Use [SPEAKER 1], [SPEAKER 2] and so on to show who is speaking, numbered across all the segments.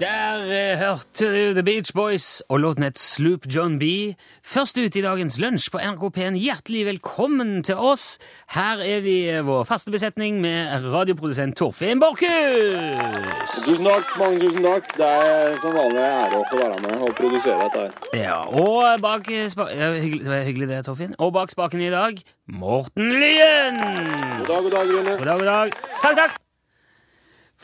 [SPEAKER 1] Der eh, hørte du The Beach Boys og låten het Sloop John B. Først ut i dagens lunsj på NRK P1. Hjertelig velkommen til oss. Her er vi eh, vår faste besetning med radioprodusent Torfinn Borchhus.
[SPEAKER 2] Tusen takk, mange tusen takk. Det er som vanlig ære å få være med og produsere dette her.
[SPEAKER 1] Ja, og bak eh, spa ja, hyggelig, Det var hyggelig det, Torfinn. Og bak spaken i dag, Morten Lyen.
[SPEAKER 2] God dag, god dag, Rune.
[SPEAKER 1] God dag, god dag. Takk, takk!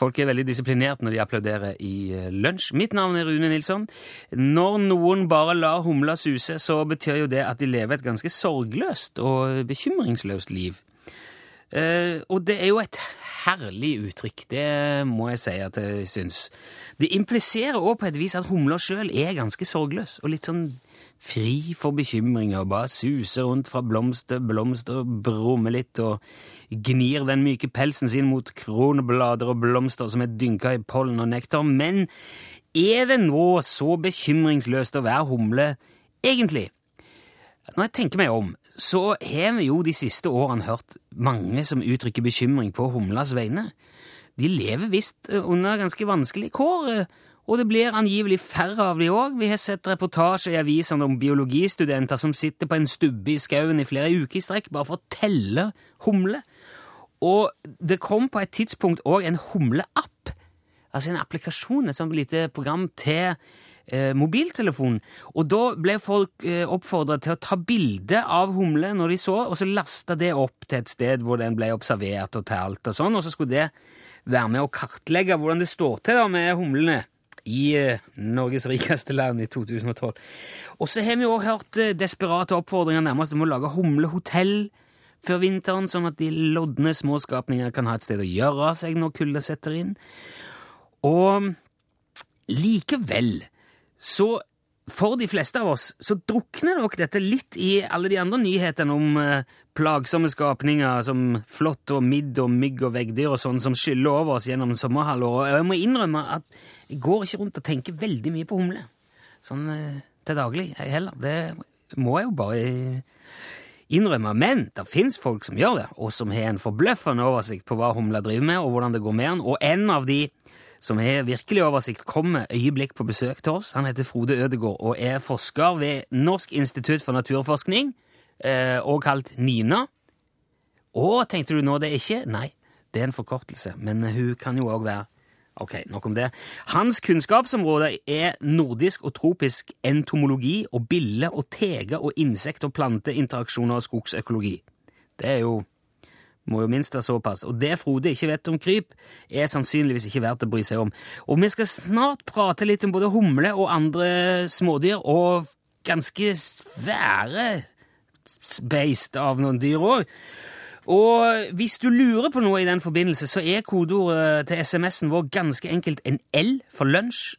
[SPEAKER 1] Folk er veldig disiplinert når de applauderer i eh, lunsj. Mitt navn er Rune Nilsson. Når noen bare lar humla suse, så betyr jo det at de lever et ganske sorgløst og bekymringsløst liv. Uh, og det er jo et herlig uttrykk, det må jeg si at jeg syns. Det impliserer òg på et vis at humla sjøl er ganske sorgløs og litt sånn fri for bekymringer, bare suser rundt fra blomst til blomst og brummer litt og gnir den myke pelsen sin mot kronblader og blomster som er dynka i pollen og nektar. Men er det nå så bekymringsløst å være humle, egentlig? Når jeg tenker meg om, så har vi jo de siste årene hørt mange som uttrykker bekymring på humlas vegne. De lever visst under ganske vanskelige kår, og det blir angivelig færre av de òg. Vi har sett reportasjer i avisene om biologistudenter som sitter på en stubbe i skauen i flere uker i strekk bare for å telle humler. Og det kom på et tidspunkt òg en humleapp, altså en applikasjon, et sånt lite program til eh, mobiltelefonen. Og da ble folk eh, oppfordra til å ta bilde av humle når de så, og så lasta det opp til et sted hvor den ble observert og talt og sånn, og så skulle det være med å kartlegge hvordan det står til da med humlene i eh, Norges rikeste land i 2012. Og så har vi òg hørt eh, desperate oppfordringer nærmest om å lage humlehotell før vinteren, sånn at de lodne småskapninger kan ha et sted å gjøre seg når kulda setter inn. Og likevel så for de fleste av oss så drukner nok dette litt i alle de andre nyhetene om eh, plagsomme skapninger som flått og midd og mygg og veggdyr og sånn som skyller over oss gjennom sommerhalvåret. Og jeg må innrømme at jeg går ikke rundt og tenker veldig mye på humle sånn eh, til daglig, jeg heller. Det må jeg jo bare innrømme. Men det fins folk som gjør det, og som har en forbløffende oversikt på hva humla driver med, og hvordan det går med den. Og en av de som har virkelig oversikt, kommer øyeblikk på besøk til oss. Han heter Frode Ødegaard og er forsker ved Norsk institutt for naturforskning, eh, og kalt NINA. Og tenkte du nå det er ikke? Nei, det er en forkortelse, men hun kan jo òg være Ok, nok om det. Hans kunnskapsområde er nordisk og tropisk entomologi og bille- og tege- og insekt- og planteinteraksjoner og skogsøkologi. Det er jo må jo minst være såpass. Og det Frode ikke vet om kryp, er sannsynligvis ikke verdt å bry seg om. Og vi skal snart prate litt om både humle og andre smådyr, og ganske svære beist av noen dyr òg. Og hvis du lurer på noe i den forbindelse, så er kodeordet til SMS-en vår ganske enkelt en L for lunsj,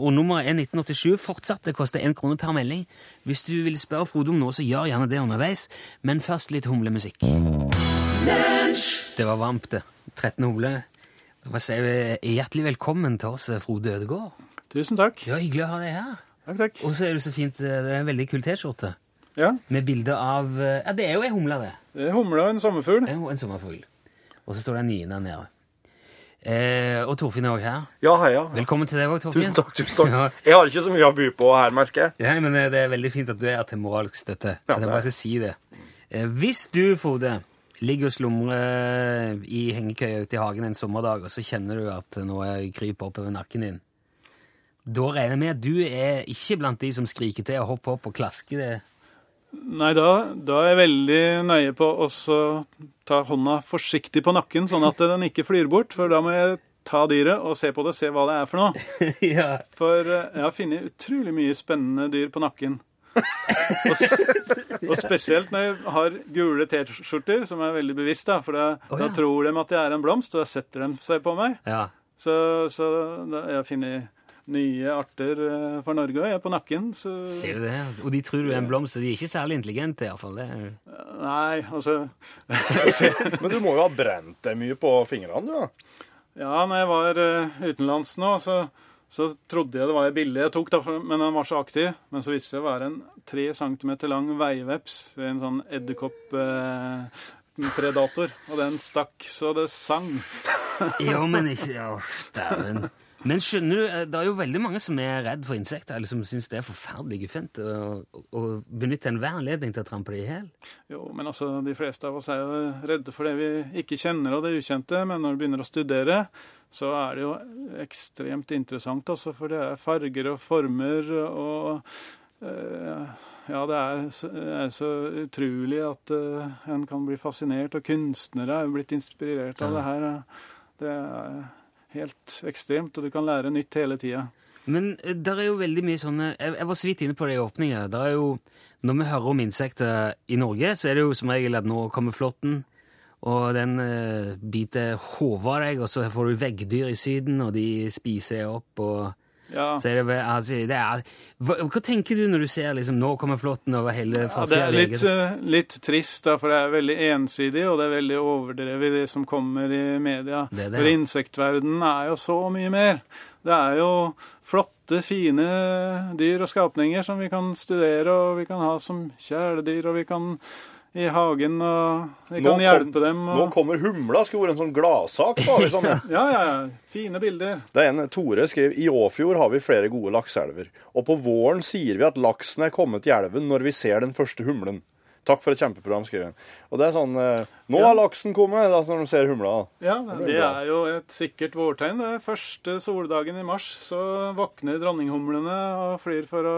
[SPEAKER 1] og nummeret er 1987. Fortsatt, det koster én krone per melding. Hvis du vil spørre Frode om noe, så gjør gjerne det underveis, men først litt humlemusikk. Det var varmt, det. 13 hole. Da må si hjertelig velkommen til oss, Frode Ødegaard.
[SPEAKER 3] Tusen takk.
[SPEAKER 1] Ja, Hyggelig å ha deg her.
[SPEAKER 3] Takk, takk.
[SPEAKER 1] Og så er det så fint, det er en veldig kul T-skjorte
[SPEAKER 3] Ja,
[SPEAKER 1] med bilde av Ja, det er jo ei humle, det.
[SPEAKER 3] det er humle og en sommerfugl.
[SPEAKER 1] En, en sommerfugl. Og så står det en nye der nede. Eh, og Torfinn er òg her.
[SPEAKER 3] Ja, hei, ja.
[SPEAKER 1] Velkommen til deg òg, Torfinn.
[SPEAKER 3] Tusen takk. tusen takk.
[SPEAKER 1] Ja.
[SPEAKER 3] Jeg har ikke så mye å by på her, merker jeg.
[SPEAKER 1] Nei, men eh, Det er veldig fint at du er her til moralsk støtte.
[SPEAKER 3] Ja,
[SPEAKER 1] jeg bare skal si det. Eh, hvis du, Frode, ligger og slumrer i hengekøya ute i hagen en sommerdag, og så kjenner du at nå er kryper oppover nakken din, da regner jeg med at du er ikke blant de som skriker til og hopper opp og klasker det.
[SPEAKER 3] Nei, da, da er jeg veldig nøye på å ta hånda forsiktig på nakken, sånn at den ikke flyr bort. For da må jeg ta dyret og se på det, se hva det er for noe.
[SPEAKER 1] ja.
[SPEAKER 3] For eh, jeg har funnet utrolig mye spennende dyr på nakken. Og, og spesielt når jeg har gule T-skjorter, som er veldig bevisst, da, for da,
[SPEAKER 1] oh, ja.
[SPEAKER 3] da tror de at jeg er en blomst, og da setter de seg på meg.
[SPEAKER 1] ja.
[SPEAKER 3] Så, så da, jeg har funnet nye arter eh, for Norge og jeg er på nakken. Så
[SPEAKER 1] Ser du det? Og de tror du er en blomst, og de er ikke særlig intelligente, iallfall.
[SPEAKER 3] Nei, altså
[SPEAKER 4] Men du må jo ha brent deg mye på fingrene, du da.
[SPEAKER 3] Ja, når jeg var eh, utenlands nå, så, så trodde jeg det var ei bille jeg tok, men den var så aktiv. Men så viste det seg å være en tre centimeter lang veiveps. En sånn edderkopp-predator. og den stakk så det sang.
[SPEAKER 1] Jo, men ikke Å, dæven. Men skjønner du, eh, det er jo veldig mange som er redd for insekter, eller som syns det er forferdelig guffent å, benytte enhver anledning til å trampe det i hjel.
[SPEAKER 3] Jo, men altså, de fleste av oss er jo redde for det vi ikke kjenner og det ukjente. Men når du begynner å studere, så er det jo ekstremt interessant altså, for det er farger og former og eh, Ja, det er så, utrolig at eh, en kan bli fascinert, og kunstnere er jo blitt inspirert av det her. Det er helt ekstremt, og du kan lære nytt hele tida.
[SPEAKER 1] Men eh, der er jo veldig mye sånne Jeg, jeg var så vidt inne på det i åpninga. Der er jo, når vi hører om insekter i Norge, så er det jo som regel at nå kommer flåtten, og den eh, biter hodet av deg, og så får du veggdyr i Syden, og de spiser opp, og
[SPEAKER 3] Ja.
[SPEAKER 1] så er det, vel- altså, det er, hva, hva tenker du når du ser liksom, nå kommer flåtten over hele
[SPEAKER 3] Ja, det
[SPEAKER 1] forsida
[SPEAKER 3] er litt, eh, litt trist, da, for det er veldig ensidig, og det er veldig overdrevet det som kommer i media.
[SPEAKER 1] Det er det,
[SPEAKER 3] for
[SPEAKER 1] ja.
[SPEAKER 3] insektverdenen er jo så mye mer. Det er jo flotte, fine dyr og skapninger som vi kan studere, og vi kan ha som kjæledyr, og vi kan i hagen, og vi
[SPEAKER 4] Nå
[SPEAKER 3] kan
[SPEAKER 4] kom-
[SPEAKER 3] hjelpe dem.
[SPEAKER 4] Nå kommer humla. Skulle vært en sånn gladsak. sånn.
[SPEAKER 3] Ja, ja, ja. Fine bilder.
[SPEAKER 4] Det er en Tore skrev i Åfjord har vi flere gode lakseelver. Og på våren sier vi at laksen er kommet i elven når vi ser den første humlen. Takk for et kjempeprogram, skriver han. Og det er sånn Nå Nå
[SPEAKER 3] Ja.
[SPEAKER 4] har laksen kommet, altså når de ser humla.
[SPEAKER 3] Ja, det er jo et sikkert vårtegn. Det er første soldagen i mars, så våkner dronninghumlene og flyr for å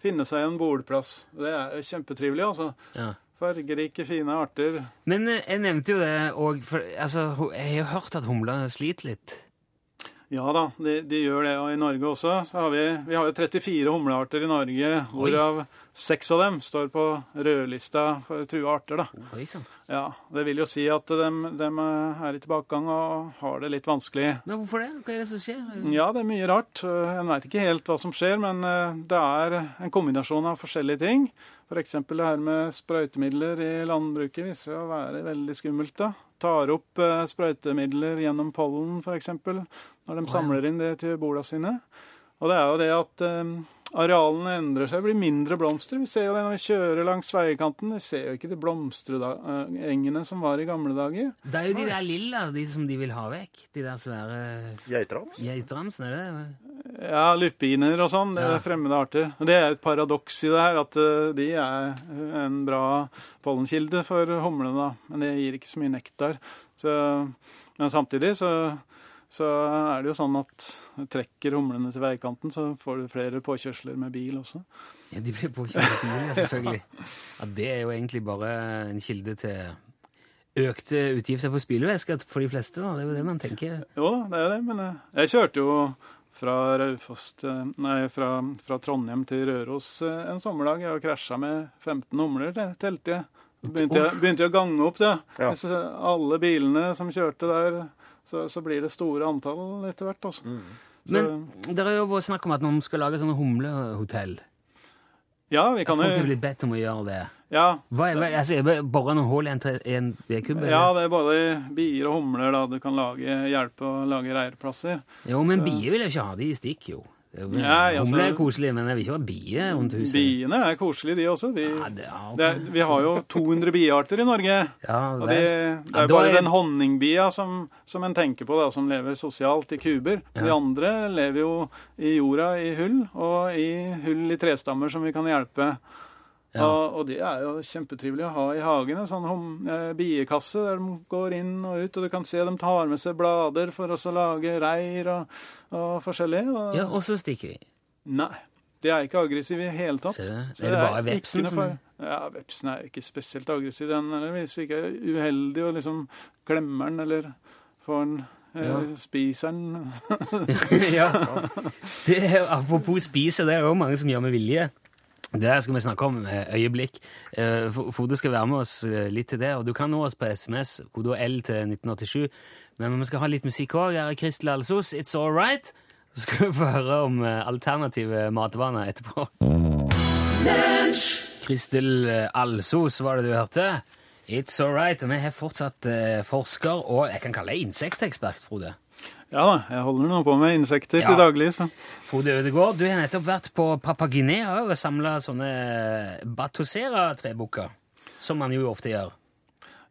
[SPEAKER 3] finne seg en bordplass. Det er kjempetrivelig, altså.
[SPEAKER 1] Ja.
[SPEAKER 3] Fargerike, fine arter.
[SPEAKER 1] Men eh, jeg nevnte jo det òg, for altså, jeg har jo hørt at humler sliter litt.
[SPEAKER 3] Ja da, de, de gjør det. Og i Norge også så har vi, vi har jo 34 humlearter i Norge, hvorav seks av dem står på rødlista for trua arter. da.
[SPEAKER 1] Oi.
[SPEAKER 3] Ja, Det vil jo si at de, er i tilbakegang og har det litt vanskelig.
[SPEAKER 1] Men hvorfor det? Hva er det som skjer?
[SPEAKER 3] Ja, det er mye rart. Eh, En veit ikke helt hva som skjer, men eh, det er en kombinasjon av forskjellige ting. F.eks. det her med sprøytemidler i landbruket viser seg å være veldig skummelt. da. Tar opp eh, sprøytemidler gjennom pollen, f.eks., når de samler inn det til bola sine. Og det er jo det at eh, arealene endrer seg, blir mindre blomster. Vi ser jo det når vi kjører langs veikanten. Vi ser jo ikke de blomsterengene som var i gamle dager.
[SPEAKER 1] Det er jo de der lilla, de som de vil ha vekk. De der svære
[SPEAKER 4] Geitrams?
[SPEAKER 1] Geitrams, er det det?
[SPEAKER 3] Ja, lupiner og sånn. Det
[SPEAKER 1] Ja.
[SPEAKER 3] er fremmede arter. Det er et paradoks i det her, at eh, de er en bra pollenkilde for humlene, da. Men det gir ikke så mye nektar. Så, men samtidig så, så er det jo sånn at trekker humlene til veikanten, så får du flere påkjørsler med bil også.
[SPEAKER 1] Ja, De blir påkjørt med bil, ja, selvfølgelig. Ja, det er jo egentlig bare en kilde til økte utgifter på spylevæske for de fleste. da. Det er jo det man tenker.
[SPEAKER 3] Jo da, det er det, men eh, jeg kjørte jo fra Raufoss Nei, fra, fra Trondheim til Røros eh, en sommerdag Jeg krasja med 15 humler, det telte jeg. Begynte jeg, begynte jeg å gange opp det.
[SPEAKER 4] Ja.
[SPEAKER 3] Alle bilene som kjørte der, så, så blir det store antall etter hvert. Altså.
[SPEAKER 4] Mm.
[SPEAKER 3] Så,
[SPEAKER 1] Men det har jo vært snakk om at man skal lage sånne humlehotell.
[SPEAKER 3] ja, vi kan
[SPEAKER 1] Folk er
[SPEAKER 3] jo
[SPEAKER 1] blitt bedt om å gjøre det.
[SPEAKER 3] ja,
[SPEAKER 1] Hva er, altså, er det bare noen hull i en, tre- i en vedkubbe?
[SPEAKER 3] ja, det er både bier og humler da du kan lage, hjelpe å lage reirplasser.
[SPEAKER 1] Jo, men
[SPEAKER 3] Så-
[SPEAKER 1] bier vil jeg ikke ha. De stikker jo. Jo-
[SPEAKER 3] altså-
[SPEAKER 1] Humler er koselig, men jeg vil ikke ha bier rundt huset.
[SPEAKER 3] Biene er koselige, de også. De,
[SPEAKER 1] Ja, det, ja, ok.
[SPEAKER 3] det er, vi har jo 200 biearter i Norge.
[SPEAKER 1] ja,
[SPEAKER 3] Og det, det
[SPEAKER 1] Ja,
[SPEAKER 3] er bare
[SPEAKER 1] er-
[SPEAKER 3] den honningbia som, som en tenker på, da, som lever sosialt i kuber. De andre lever jo i jorda i hull, og i hull i trestammer som vi kan hjelpe.
[SPEAKER 1] Ja.
[SPEAKER 3] Og, og det er jo kjempetrivelig å ha i hagen. En sånn hum, eh, biekasse der de går inn og ut, og du kan se dem tar med seg blader for å lage reir og, og forskjellig. Og,
[SPEAKER 1] ja, og så stikker de.
[SPEAKER 3] Nei, de er ikke aggressive i hele tatt.
[SPEAKER 1] Det. Er det bare vepsen som.
[SPEAKER 3] Ja, vepsen er ikke spesielt aggressiv. Den eller hvis vi ikke er uheldig og liksom glemmer den eller får den eh,
[SPEAKER 1] Ja.
[SPEAKER 3] Spiser den.
[SPEAKER 1] ja. Det er, apropos spise, det er jo mange som gjør med vilje. Det der skal vi snakke om øyeblikk. Eh, Frode skal være med oss eh, litt til det, og du kan nå oss på SMS, kode L til 1987. Men vi skal ha litt musikk òg. Her er Kristel Alsos, It's All Right. Så skal vi få høre om eh, alternative matvaner etterpå. Kristel Alsos var det du hørte. It's All Right. Og vi har fortsatt forsker og jeg kan kalle deg insektekspert, Frode.
[SPEAKER 3] Ja da, jeg holder nå på med insekter
[SPEAKER 1] Ja.
[SPEAKER 3] til daglig, så
[SPEAKER 1] Frode Ødegård, du har nettopp vært på Papua-Guinea og samla sånne Batosera-trebukker. Som man jo ofte gjør.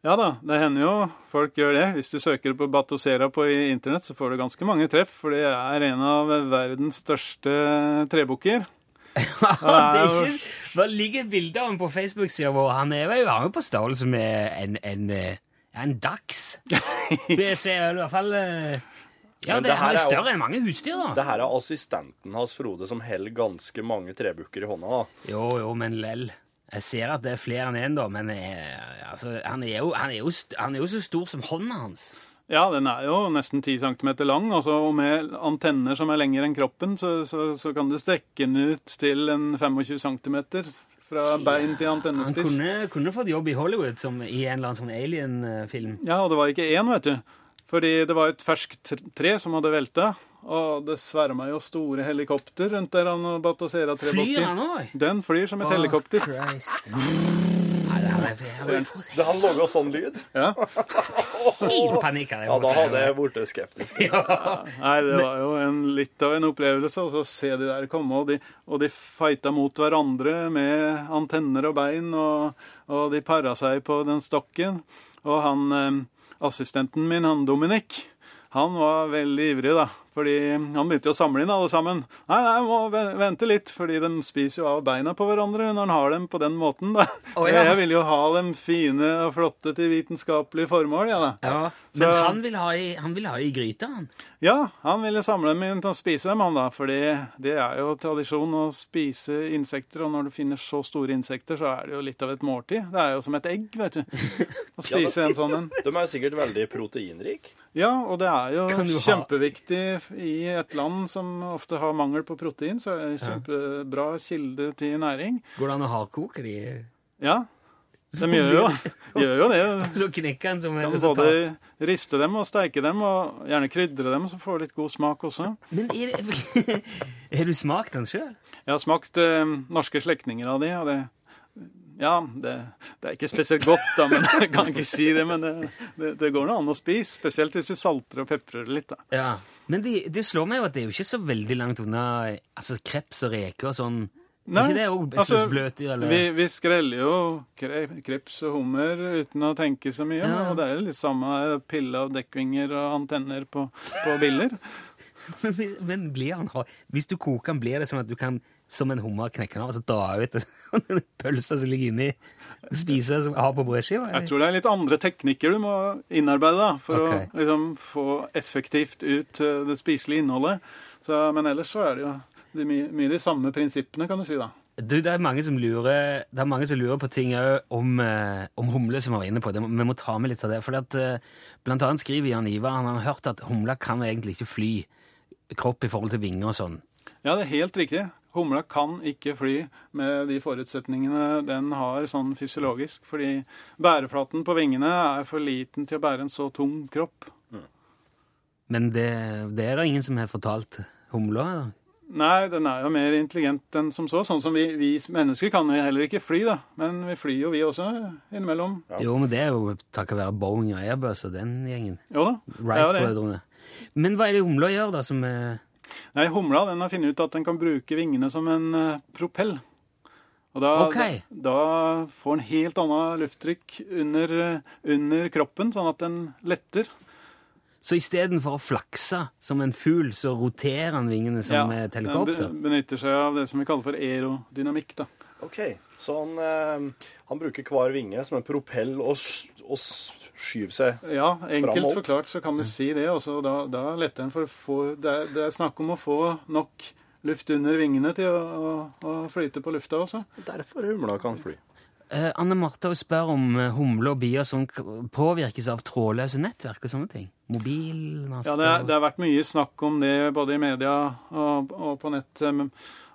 [SPEAKER 3] Ja da, det hender jo folk gjør det. Hvis du søker på Batosera på internett, så får du ganske mange treff, for det er en av verdens største trebukker.
[SPEAKER 1] det er ikke, det ligger et bilde av ham på Facebook-sida vår. Han er jo han på størrelse med en, en, eh, en dags. Det ser i hvert fall eh, Ja, det,
[SPEAKER 4] det
[SPEAKER 1] han er
[SPEAKER 4] jo-
[SPEAKER 1] større enn mange husdyr, da.
[SPEAKER 4] Det her er assistenten hans, Frode, som holder ganske mange trebukker i hånda. da.
[SPEAKER 1] Jo, jo, men lell. Jeg ser at det er flere enn én, da, men eh, altså, han, er jo, han, er jo, han er jo så stor som hånda hans.
[SPEAKER 3] Ja, den er jo nesten 10 cm lang, og med antenner som er lengre enn kroppen, så, så, så kan du strekke den ut til en 25 cm fra bein til
[SPEAKER 1] Han
[SPEAKER 3] antennespiss.
[SPEAKER 1] kunne, kunne fått jobb i Hollywood som i en eller annen sånn alien-film.
[SPEAKER 3] Ja, og det var ikke én, vet du. Fordi det var et ferskt tre som hadde velta, og det sverma jo store helikopter rundt der han og Batosera
[SPEAKER 1] Flyr han òg?
[SPEAKER 3] Den flyr som et helikopter.
[SPEAKER 1] Christ. Det er, har
[SPEAKER 4] Han laga sånn lyd.
[SPEAKER 3] Ja.
[SPEAKER 1] helt panikk. av det.
[SPEAKER 4] Ja, da hadde jeg blitt skeptisk.
[SPEAKER 3] Nei, det var jo en, litt av en opplevelse å så se de der komme, og de, og de fighta mot hverandre med antenner og bein, og, og de para seg på den stokken. Og han eh, assistenten min, han Dominik, han var veldig ivrig, da. Fordi han begynte jo å samle inn alle sammen. Nei, nei, må vente litt, fordi de spiser jo av beina på hverandre når han har dem på den måten, da.
[SPEAKER 1] Oh, ja.
[SPEAKER 3] Jeg vil jo ha dem fine og flotte til vitenskapelige formål, ja da.
[SPEAKER 1] Ja, men
[SPEAKER 3] Så-
[SPEAKER 1] han vil ha i, han vil ha i gryta, han.
[SPEAKER 3] Ja, han ville samle dem inn til å spise dem, han da. Fordi det er jo tradisjon å spise insekter, og når du finner så store insekter, så er det jo litt av et måltid. Det er jo som et egg, vet du. Å spise en sånn en.
[SPEAKER 4] De er jo sikkert veldig proteinrike.
[SPEAKER 3] Ja, og det er jo
[SPEAKER 1] ha-
[SPEAKER 3] kjempeviktig i et land som ofte har mangel på protein, så er det kjempebra kilde til næring.
[SPEAKER 1] Går det an å ha hardkoke de?
[SPEAKER 3] Ja, de gjør jo, gjør jo det.
[SPEAKER 1] Så knekker en som
[SPEAKER 3] Kan både riste dem og steike dem, og gjerne krydre dem, så får du litt god smak også.
[SPEAKER 1] Men er har du smakt den sjøl?
[SPEAKER 3] Jeg har smakt eh, norske slektninger av de, og det Ja, det, det er ikke spesielt godt, da, men jeg kan ikke si det. Men det, det, det går nå an å spise, spesielt hvis du salter og peprer det litt. da.
[SPEAKER 1] Ja. Men det, de slår meg jo at det er jo ikke så veldig langt unna altså kreps og reker og sånn. Nei, ikke det òg
[SPEAKER 3] altså,
[SPEAKER 1] bløtdyr? Eller?
[SPEAKER 3] Vi, vi skreller jo kre, kreps og hummer uten å tenke så mye.
[SPEAKER 1] Ja.
[SPEAKER 3] Og det er jo litt samme pille av dekkvinger og antenner på, på biller.
[SPEAKER 1] Men blir han hard? Hvis du koker den, blir det sånn at du kan som en hummer knekker den av og så drar ut den pølsa som ligger inni, spise som har på brødskiva?
[SPEAKER 3] Jeg tror det er litt andre teknikker du må innarbeide da, for
[SPEAKER 1] okay.
[SPEAKER 3] å liksom, få effektivt ut eh, det spiselige innholdet. Så, men ellers så er det jo det mye, mye de samme prinsippene, kan du si. da.
[SPEAKER 1] Du, det er mange som lurer, det er mange som lurer på ting òg om, eh, om humle, som vi var inne på. Det, vi må ta med litt av det. For at, eh, blant annet skriver Jan Ivar han har hørt at humler kan egentlig ikke fly kropp i forhold til vinger og sånn.
[SPEAKER 3] Ja, det er helt riktig. Humla kan ikke fly med de forutsetningene den har sånn fysiologisk, fordi bæreflaten på vingene er for liten til å bære en så tung kropp.
[SPEAKER 1] Men det, det er det ingen som har fortalt humla. da.
[SPEAKER 3] Nei, den er jo mer intelligent enn som så. Sånn som vi, vi mennesker kan jo heller ikke fly, da. Men vi flyr jo, vi også, innimellom.
[SPEAKER 1] Jo, men det er jo takket være Boeing og Airbus og den gjengen.
[SPEAKER 3] Jo da.
[SPEAKER 1] Wright-brødrene. Men hva er det humla gjør, da, som er
[SPEAKER 3] Nei, humla den har funnet ut at den kan bruke vingene som en eh, propell. Og da,
[SPEAKER 1] okay.
[SPEAKER 3] da, da får den helt annet lufttrykk under, eh, under kroppen, sånn at den letter.
[SPEAKER 1] Så istedenfor å flakse som en fugl, så roterer han vingene som et helikopter?
[SPEAKER 3] Den benytter seg av det som vi kaller for aerodynamikk. da.
[SPEAKER 4] OK. Så han, eh, han bruker hver vinge som en propell og, s- skyve seg framover.
[SPEAKER 3] Ja, enkelt
[SPEAKER 4] Framover.
[SPEAKER 3] forklart så kan vi si det. Også, da, da letter en for å få det er, det er snakk om å få nok luft under vingene til å, å, å flyte på lufta også.
[SPEAKER 4] Derfor humla kan fly.
[SPEAKER 1] Eh, Anne Marte spør om humler og bier som påvirkes av trådløse nettverk og sånne ting. Mobilmaster
[SPEAKER 3] Ja, det, er, det har vært mye snakk om det både i media og, og på nett.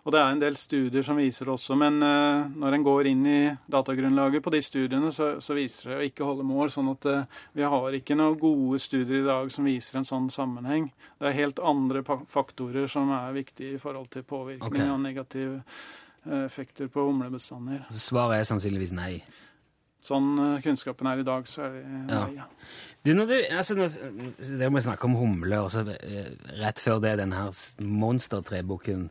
[SPEAKER 3] Og det er en del studier som viser det også, men eh, når en går inn i datagrunnlaget på de studiene, så, så viser det å ikke holde mål. sånn at eh, vi har ikke noen gode studier i dag som viser en sånn sammenheng. Det er helt andre faktorer som er viktige i forhold til påvirkning
[SPEAKER 1] okay.
[SPEAKER 3] og negative eh, effekter på humlebestander.
[SPEAKER 1] Så Svaret er sannsynligvis nei.
[SPEAKER 3] sånn kunnskapen er i dag, så er det nei. Ja.
[SPEAKER 1] Du, når du, altså, nå, det må vi snakke om humle, og så rett før det den her monstertreboken.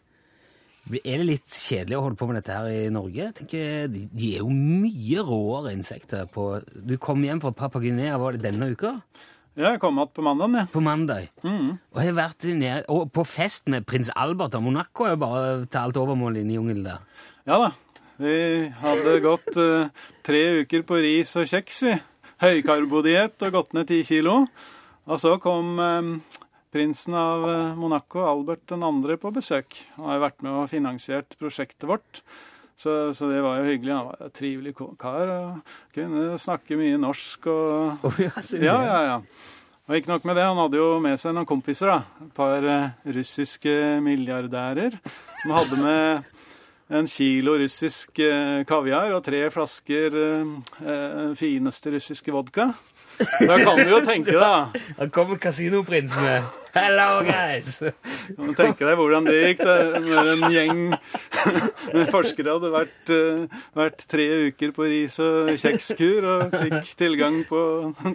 [SPEAKER 1] Er det litt kjedelig å holde på med dette her i Norge? Jeg tenker, de, de er jo mye råere insekter på Du kom hjem fra Papua Guinea, var det denne uka?
[SPEAKER 3] Ja, Jeg kom igjen på mandag, Ja.
[SPEAKER 1] På mandag. Og jeg har vært nede, og på fest med prins Albert av Monaco jo bare til alt overmål inne i jungelen der.
[SPEAKER 3] Ja da. Vi hadde gått uh, tre uker på ris og kjeks, vi. Høykarbodiett og gått ned ti kilo. Og så kom eh, prinsen av eh, Monaco, Albert 2., på besøk. Han har jo vært med og finansiert prosjektet vårt. Så, så det var jo hyggelig. Han var en trivelig kar og kunne snakke mye norsk og Ja, ja, ja. Og ikke nok med det, han hadde jo med seg noen kompiser. da. Et par eh, russiske milliardærer som hadde med en kilo russisk eh, kaviar og tre flasker eh, fineste russiske vodka. Da kan du jo tenke deg. Da
[SPEAKER 1] kommer kasinoprinsen med Hello, guys!
[SPEAKER 3] Kan du tenke deg hvordan det gikk når en gjeng med forskere hadde vært, eh, vært tre uker på ris- og kjekskur og fikk tilgang på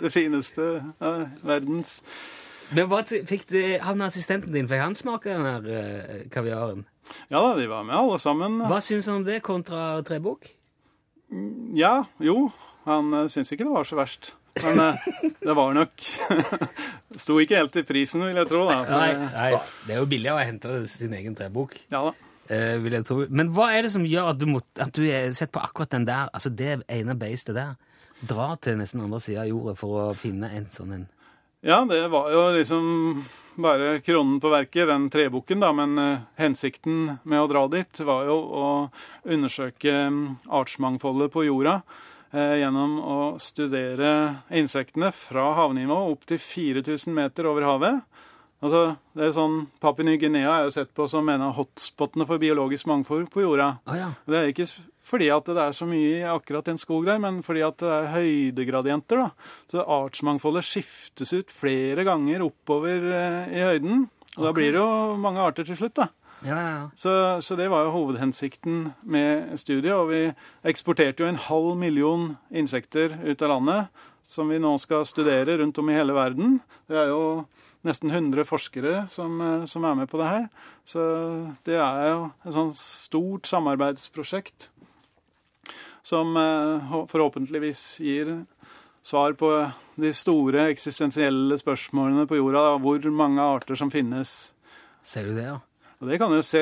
[SPEAKER 3] det fineste av verdens
[SPEAKER 1] Men hva fikk det, han assistenten din, fikk han smake den her eh, kaviaren?
[SPEAKER 3] Ja da, de var med alle sammen.
[SPEAKER 1] Hva syns han om det kontra trebukk?
[SPEAKER 3] Ja, jo. Han syns ikke det var så verst. Men eh, det var nok Sto ikke helt i prisen, vil jeg tro. da.
[SPEAKER 1] Nei,
[SPEAKER 3] eh,
[SPEAKER 1] nei, det er jo billigere å hente sin egen trebok.
[SPEAKER 3] Ja da.
[SPEAKER 1] eh, vil jeg tro. Men hva er det som gjør at du, må, at du er sett på akkurat den der, altså det ene beistet der, dra til nesten andre sida av jorda for å finne en sånn en?
[SPEAKER 3] Ja, det var jo liksom bare kronen på verket, den trebukken, da. Men uh, hensikten med å dra dit var jo å undersøke um, artsmangfoldet på jorda gjennom å studere insektene fra havnivå opp til 4000 meter over havet. Altså, det er sånn, Papua Ny-Guinea er jo sett på som en av hotspotene for biologisk mangfold på jorda.
[SPEAKER 1] Ah, ja.
[SPEAKER 3] Det er ikke fordi at det er så mye i akkurat en skog der, men fordi at det er høydegradienter. da. Så artsmangfoldet skiftes ut flere ganger oppover eh, i høyden. Og da blir det jo mange arter til slutt, da.
[SPEAKER 1] Ja, ja, ja.
[SPEAKER 3] Så, så det var jo hovedhensikten med studiet. Og vi eksporterte jo en halv million insekter ut av landet, som vi nå skal studere rundt om i hele verden. Det er jo nesten 100 forskere som, eh, som er med på det her. Så det er jo et sånt stort samarbeidsprosjekt som eh, forhåpentligvis gir svar på de store eksistensielle spørsmålene på jorda. Hvor mange arter som finnes.
[SPEAKER 1] Ser du det, ja?
[SPEAKER 3] Og Det kan du se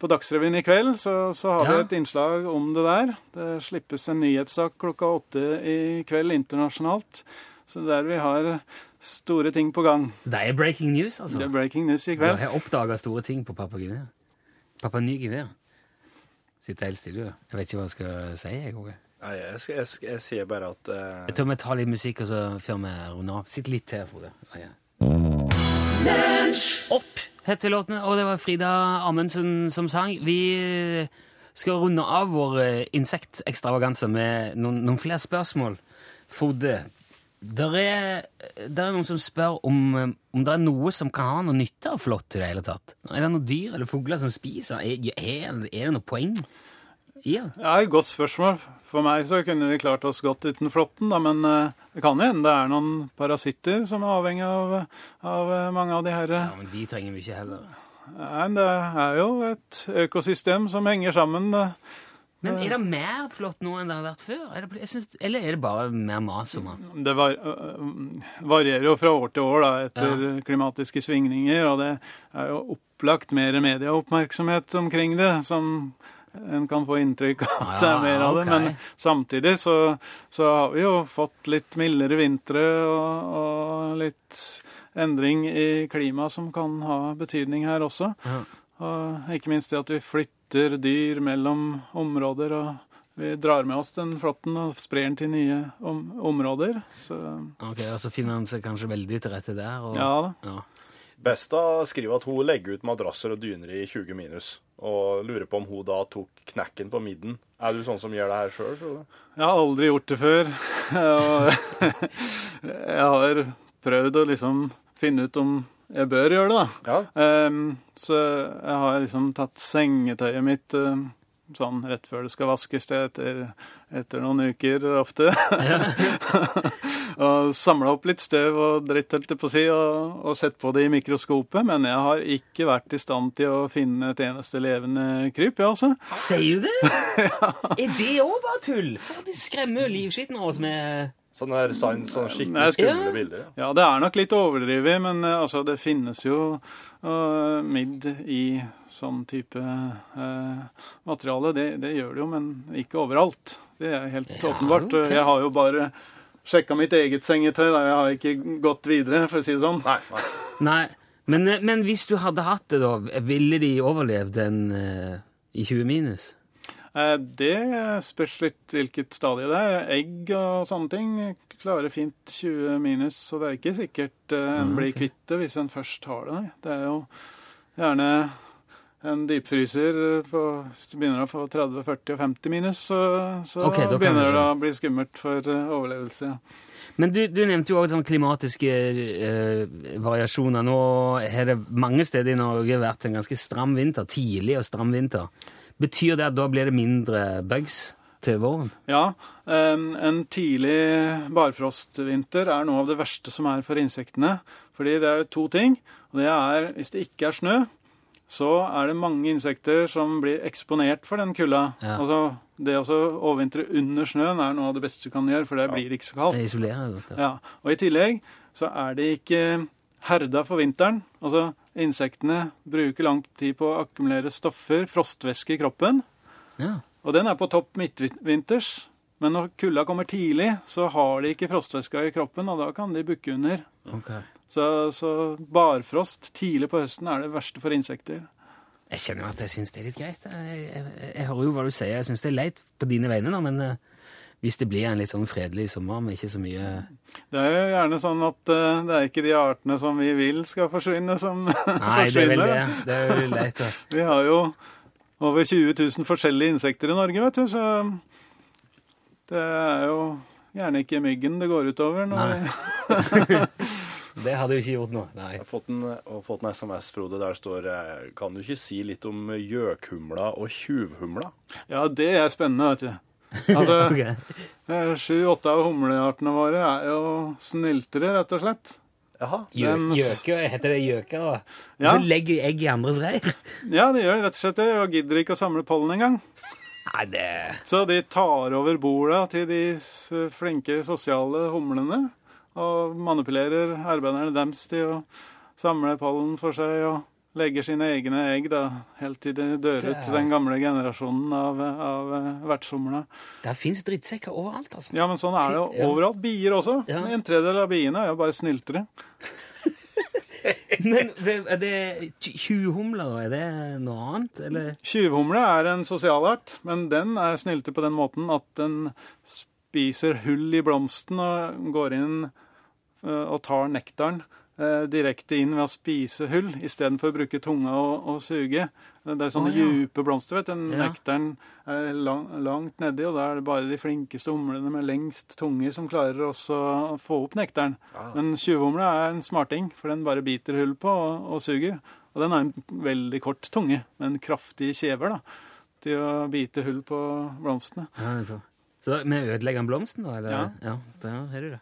[SPEAKER 3] på Dagsrevyen i kveld, så, så har
[SPEAKER 1] Ja.
[SPEAKER 3] vi et innslag om det der. Det slippes en nyhetssak klokka åtte i kveld internasjonalt. Så der vi har store ting på gang.
[SPEAKER 1] Så det er breaking news, altså?
[SPEAKER 3] Det er breaking news i
[SPEAKER 1] Du
[SPEAKER 3] kveld.
[SPEAKER 1] har oppdaga store ting på Papua Guinea. Papua Ny-Guinea. Sitter helt stille, du. Jeg vet ikke hva jeg skal si. jeg òg.
[SPEAKER 4] Nei, jeg, jeg, jeg, jeg sier bare at uh...
[SPEAKER 1] Jeg tror vi tar litt musikk og så før vi runder av. Sitt litt til, Frode. Ja, ja. Opp heter låten, og det var Frida Amundsen som sang. Vi skal runde av vår eh, insektekstravaganse med noen, noen flere spørsmål. Frode, der er, er noen som spør om, eh, om det er noe som kan ha noe nytte av flått i det hele tatt. Er det noen dyr eller fugler som spiser? Er, er, er det noe poeng det?
[SPEAKER 3] Ja, et godt spørsmål. For meg så kunne vi klart oss godt uten flåtten, da, men eh, det kan hende det er noen parasitter som er avhengig av, av eh, mange av de her.
[SPEAKER 1] Ja, men de trenger vi ikke heller.
[SPEAKER 3] Nei, det er jo et økosystem som henger sammen. eh.
[SPEAKER 1] Men er det mer flott nå enn det har vært før? Det, synes, eller er det bare mer mas om han?
[SPEAKER 3] Det var, varierer jo fra år til år da, etter klimatiske svingninger, og det er jo opplagt mer medieoppmerksomhet omkring det, som en kan få inntrykk av at det er mer av det. Men samtidig så, så har vi jo fått litt mildere vintre og, og litt endring i klimaet som kan ha betydning her også.
[SPEAKER 1] Ja.
[SPEAKER 3] Og ikke minst det at vi flytter dyr mellom områder, og vi drar med oss den flåtten og sprer den til nye om områder. Så
[SPEAKER 1] Ok, så finner han seg kanskje veldig til rette der? Og,
[SPEAKER 3] ja da.
[SPEAKER 1] ja.
[SPEAKER 4] Besta skriver at hun legger ut madrasser og dyner i 20 minus, og lurer på om hun da tok knekken på midden. Er du sånn som gjør det her sjøl, tror du?
[SPEAKER 3] Jeg har aldri gjort det før. Jeg har prøvd å liksom finne ut om jeg bør gjøre det, da.
[SPEAKER 4] Ja.
[SPEAKER 3] Um, så jeg har liksom tatt sengetøyet mitt eh, sånn rett før det skal vaskes det etter, etter noen uker ofte. og samla opp litt støv og dritt, holdt jeg på å si, og, og sett på det i mikroskopet. Men jeg har ikke vært i stand til å finne et eneste levende kryp, jeg altså.
[SPEAKER 1] Sier du det? ja. Er det òg bare tull? For de skremmer jo livskitten av oss med
[SPEAKER 4] Sånn her sånne
[SPEAKER 3] Nei,
[SPEAKER 4] skikkelig skumle
[SPEAKER 1] ja.
[SPEAKER 4] bilder. Ja.
[SPEAKER 3] Ja, det er nok litt overdrevet, men eh, altså, det finnes jo uh, midd i sånn type uh, materiale. Det, det gjør det jo, men ikke overalt. Det er helt
[SPEAKER 1] Ja,
[SPEAKER 3] åpenbart.
[SPEAKER 1] Okay.
[SPEAKER 3] Jeg har jo bare sjekka mitt eget sengetøy. Da. Jeg har ikke gått videre, for å si det sånn.
[SPEAKER 4] Nei, nei.
[SPEAKER 1] Nei. Men, eh, men hvis du hadde hatt det, da, ville de overlevd den uh, i 20 minus?
[SPEAKER 3] Eh, Det spørs litt hvilket stadie det er. Egg og sånne ting klarer fint 20 minus, så det er ikke sikkert en blir kvitt det hvis en først har det. Nei. Det er jo gjerne en dypfryser på Hvis du begynner å få 30, 40 og 50 minus, så, så
[SPEAKER 1] okay,
[SPEAKER 3] begynner
[SPEAKER 1] det
[SPEAKER 3] å bli skummelt for overlevelse. overlevelse.
[SPEAKER 1] Men du, du nevnte jo også sånn klimatiske eh, variasjoner. Nå har det mange steder i Norge vært en ganske stram vinter, tidlig og stram vinter. Betyr det at da blir det mindre bugs til våren?
[SPEAKER 3] Ja, en tidlig barfrostvinter er noe av det verste som er for insektene. Fordi det er to ting. Og det er, hvis det ikke er snø, så er det mange insekter som blir eksponert for den kulda.
[SPEAKER 1] Ja.
[SPEAKER 3] Altså, det å overvintre under snøen er noe av det beste du kan gjøre, for der blir det ikke så kaldt.
[SPEAKER 1] Det isolerer godt. Ja.
[SPEAKER 3] Ja, og i tillegg så er de ikke herda for vinteren. Altså, insektene bruker lang tid på å akkumulere stoffer, frostvæske i kroppen.
[SPEAKER 1] Ja.
[SPEAKER 3] Og den er på topp midtvinters. Men når kulda kommer tidlig, så har de ikke frostvæska i kroppen, og da kan de bukke under.
[SPEAKER 1] Ok.
[SPEAKER 3] Så, så barfrost tidlig på høsten er det verste for insekter.
[SPEAKER 1] Jeg kjenner jo at jeg syns det er litt greit. Jeg, jeg, jeg hører jo hva du sier. Jeg syns det er leit på dine vegne, da, men eh, hvis det blir en litt sånn fredelig sommer med ikke så mye
[SPEAKER 3] Det er jo gjerne sånn at uh, det er ikke de artene som vi vil skal forsvinne, som
[SPEAKER 1] Nei, er
[SPEAKER 3] forsvinner.
[SPEAKER 1] Nei, Det er veldig leit, da.
[SPEAKER 3] Vi har jo over 20 000 forskjellige insekter i Norge, vet du, så det er jo gjerne ikke myggen det går utover. Når
[SPEAKER 1] Nei. Det hadde jo ikke gjort noe. Nei.
[SPEAKER 4] Jeg har fått en, har fått en SMS, Frode, der står eh, Kan du ikke si litt om gjøkhumla og tjuvhumla?
[SPEAKER 3] Ja, det er spennende, vet du. Altså,
[SPEAKER 1] Ok.
[SPEAKER 3] eh, Sju-åtte av humleartene våre er jo sniltere, rett og slett.
[SPEAKER 4] Jaha.
[SPEAKER 1] Gjø- Gjøke, heter det gjøke? da?
[SPEAKER 3] Ja.
[SPEAKER 1] Så legger de egg i andres reir?
[SPEAKER 3] Ja, de gjør rett og slett det, og gidder ikke å samle pollen engang.
[SPEAKER 1] Nei, det
[SPEAKER 3] Så de tar over borda til de flinke sosiale humlene, og manipulerer arbeiderne deres til å samle pollen for seg og legger sine egne egg, da, helt til de dør ut
[SPEAKER 1] er-
[SPEAKER 3] den gamle generasjonen av, av vertshumlene. vertshumla.
[SPEAKER 1] Der fins drittsekker overalt, altså.
[SPEAKER 3] Ja, men sånn er det jo overalt. Bier også.
[SPEAKER 1] Ja.
[SPEAKER 3] En tredjedel av biene er jo bare snyltere.
[SPEAKER 1] Men er det tjuvhumler. Er det noe annet, eller?
[SPEAKER 3] Tjuvhumle er en sosialart, men den er snylter på den måten at den spiser hull i blomsten og går inn eh, og tar nektaren eh, direkte inn ved å spise hull, istedenfor å bruke tunga og, og suge. Det er sånne
[SPEAKER 1] oh, ja.
[SPEAKER 3] djupe blomster, vet du.
[SPEAKER 1] Ja.
[SPEAKER 3] Nektaren er lang, langt nedi, og da er det bare de flinkeste humlene med lengst tunger som klarer også å få opp nektaren. Men tjuvhumla er en smarting, for den bare biter hull på og, og suger. Og den har en veldig kort tunge, med en kraftig kjever da, til å bite hull på blomstene.
[SPEAKER 1] Ja, Så vi ødelegger blomsten, da? Eller?
[SPEAKER 3] Ja.
[SPEAKER 1] ja der har du det.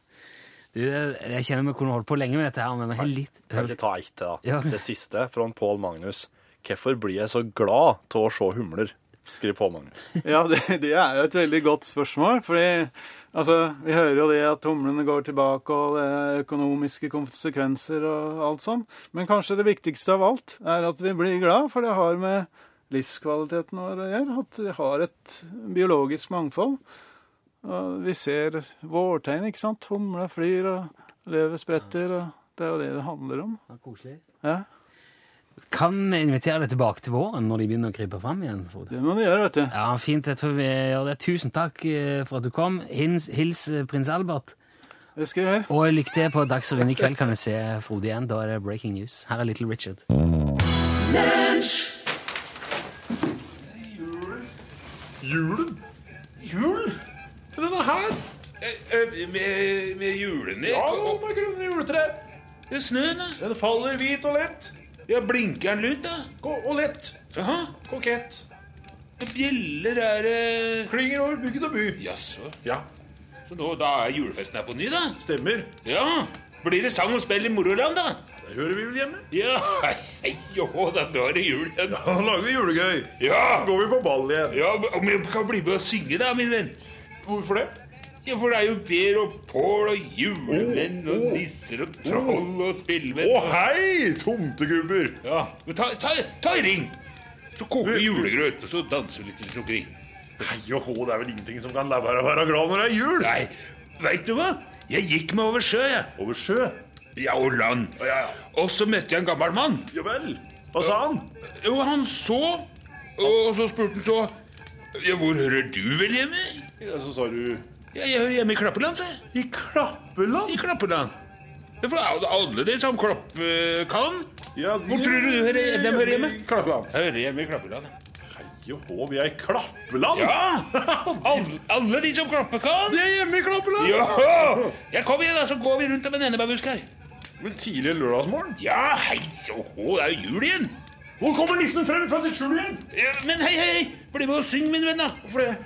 [SPEAKER 1] Du, jeg kjenner vi kunne holdt på lenge med dette her, men vi har litt
[SPEAKER 4] Kan ikke ta ett til, da.
[SPEAKER 1] Ja.
[SPEAKER 4] Det siste fra Pål Magnus. Hvorfor blir jeg så glad til å se humler? skriver Pål Magnus.
[SPEAKER 3] Ja, det, det er jo et veldig godt spørsmål. fordi altså, vi hører jo det at humlene går tilbake, og det er økonomiske konsekvenser og alt sånn. Men kanskje det viktigste av alt er at vi blir glad, for det har med livskvaliteten vår å gjøre. At vi har et biologisk mangfold. Og vi ser vårtegn, ikke sant. Humla flyr, og løvet spretter. og Det er jo det det handler om.
[SPEAKER 1] Ja, Koselig.
[SPEAKER 3] Ja,
[SPEAKER 1] Kan vi invitere deg tilbake til våren når de begynner å krype fram igjen? Frode?
[SPEAKER 3] Det må du gjøre, vet du.
[SPEAKER 1] Ja, fint. Jeg tror vi gjør det. Tusen takk eh, for at du kom. Hils, hils eh, prins Albert.
[SPEAKER 3] Det skal jeg gjøre.
[SPEAKER 1] Og lykke til på Dagsrevyen i kveld. Kan vi se Frode igjen. Da er det breaking news. Her er Little Richard.
[SPEAKER 5] Julen? Jul? Denne her?
[SPEAKER 6] Med, med julene
[SPEAKER 5] Ja, nå med grunne juletre.
[SPEAKER 6] Det er snøen, da.
[SPEAKER 5] Den faller hvit og lett.
[SPEAKER 6] Ja, blinker den ut, da?
[SPEAKER 5] Gå, og lett.
[SPEAKER 6] Aha.
[SPEAKER 5] Kokett.
[SPEAKER 6] Bjeller er det
[SPEAKER 5] Klinger over bygd og by.
[SPEAKER 6] Jaså.
[SPEAKER 5] Ja,
[SPEAKER 6] Så nå, da er julefesten her på ny, da?
[SPEAKER 5] stemmer.
[SPEAKER 6] Ja. Blir det sang og spill i Moroland, da?
[SPEAKER 5] Hører vi vel hjemme.
[SPEAKER 6] Ja. Hei, jo, da, er det jul igjen.
[SPEAKER 5] Da lager vi julegøy.
[SPEAKER 6] Ja.
[SPEAKER 5] Går vi på ball igjen.
[SPEAKER 6] Ja, Om jeg kan bli med og synge, da, min venn?
[SPEAKER 5] Hvorfor det?
[SPEAKER 6] Ja, For det er jo Per og Pål og julemenn og nisser og troll og spillemenn.
[SPEAKER 5] Å hei, tomtegubber.
[SPEAKER 6] Ja, men ta, ta, ta en ring. Så koker vi julegrøt, og så danser vi litt til slukkeri.
[SPEAKER 5] Hei og hå, det er vel ingenting som kan la være å være glad når det er jul.
[SPEAKER 6] Nei, veit du hva? Jeg gikk meg over sjø, jeg.
[SPEAKER 5] Over sjø.
[SPEAKER 6] Ja, og land.
[SPEAKER 5] Ja, ja.
[SPEAKER 6] Og så møtte jeg en gammel mann.
[SPEAKER 5] Ja vel. Hva sa han?
[SPEAKER 6] Jo, han så, og så spurte han så Ja, hvor hører du vel hjemme?
[SPEAKER 5] Ja, så sa du
[SPEAKER 6] Ja, jeg hører hjemme i Klappeland, sa jeg.
[SPEAKER 5] I Klappeland?
[SPEAKER 6] I Klappeland. Ja, for alle- alle de som Klapp eh, kan,
[SPEAKER 5] Ja, de-
[SPEAKER 6] Hvor tror du de hører- de hører hjemme?
[SPEAKER 5] Klappeland.
[SPEAKER 6] Jeg hører hjemme i Klappeland.
[SPEAKER 5] Hei og hå, vi er i Klappeland?
[SPEAKER 6] Ja! Alle, alle de som klapper kan.
[SPEAKER 5] De er hjemme i Klappeland?
[SPEAKER 6] Ja! Jeg kommer igjen, da, så går vi rundt om en enebærbusk her.
[SPEAKER 5] Men tidlig lørdagsmorgen?
[SPEAKER 6] Ja, hei og hå, det er jo jul igjen.
[SPEAKER 5] Hvor kommer nissen frem fra sitt skjul igjen?
[SPEAKER 6] Ja, men hei, hei, bli med og syng, min venn, da.
[SPEAKER 5] Hvorfor det?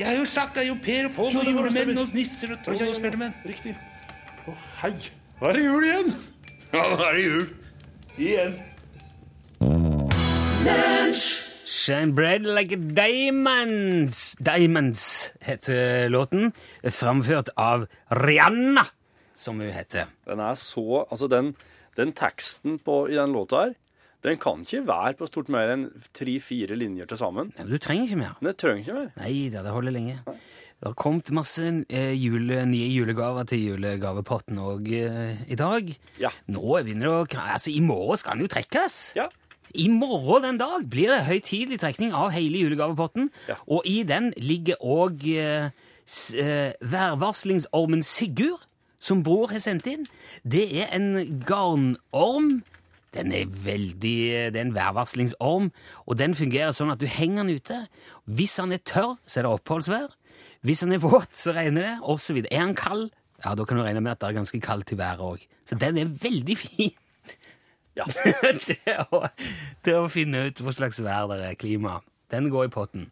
[SPEAKER 6] Jeg har jo sagt det er jo Per og Pål og julemenn og nisser og troll og spellemenn.
[SPEAKER 5] Riktig. Å, hei. Nå er det jul igjen.
[SPEAKER 6] Ja, nå er det jul. Igjen.
[SPEAKER 1] Shine bread like diamonds. Diamonds heter låten. Framført av Rihanna, som hun heter.
[SPEAKER 4] Den er så Altså, den, den teksten på, i den låta her, den kan ikke være på stort mer enn tre-fire linjer til sammen.
[SPEAKER 1] Nei, men Du trenger ikke mer.
[SPEAKER 4] Det trenger ikke mer.
[SPEAKER 1] Nei da, det holder lenge. Det har kommet masse eh, jule, nye julegaver til julegavepotten òg eh, i dag.
[SPEAKER 4] Ja.
[SPEAKER 1] Nå begynner det å Altså, i morgen skal den jo trekkes.
[SPEAKER 4] Ja.
[SPEAKER 1] I morgen den dag blir det høytidelig trekning av hele julegavepotten.
[SPEAKER 4] Ja.
[SPEAKER 1] Og i den ligger òg eh, eh, værvarslingsormen Sigurd, som bror har sendt inn. Det er en garnorm. Den er veldig Det er en værvarslingsorm, og den fungerer sånn at du henger den ute. Hvis han er tørr, så er det oppholdsvær. Hvis han er våt, så regner det, og så videre. Er han kald, ja, da kan du regne med at det er ganske kaldt i været òg. Så den er veldig fin
[SPEAKER 4] Ja.
[SPEAKER 1] til, å, til å finne ut hva slags vær det er, klima. Den går i potten.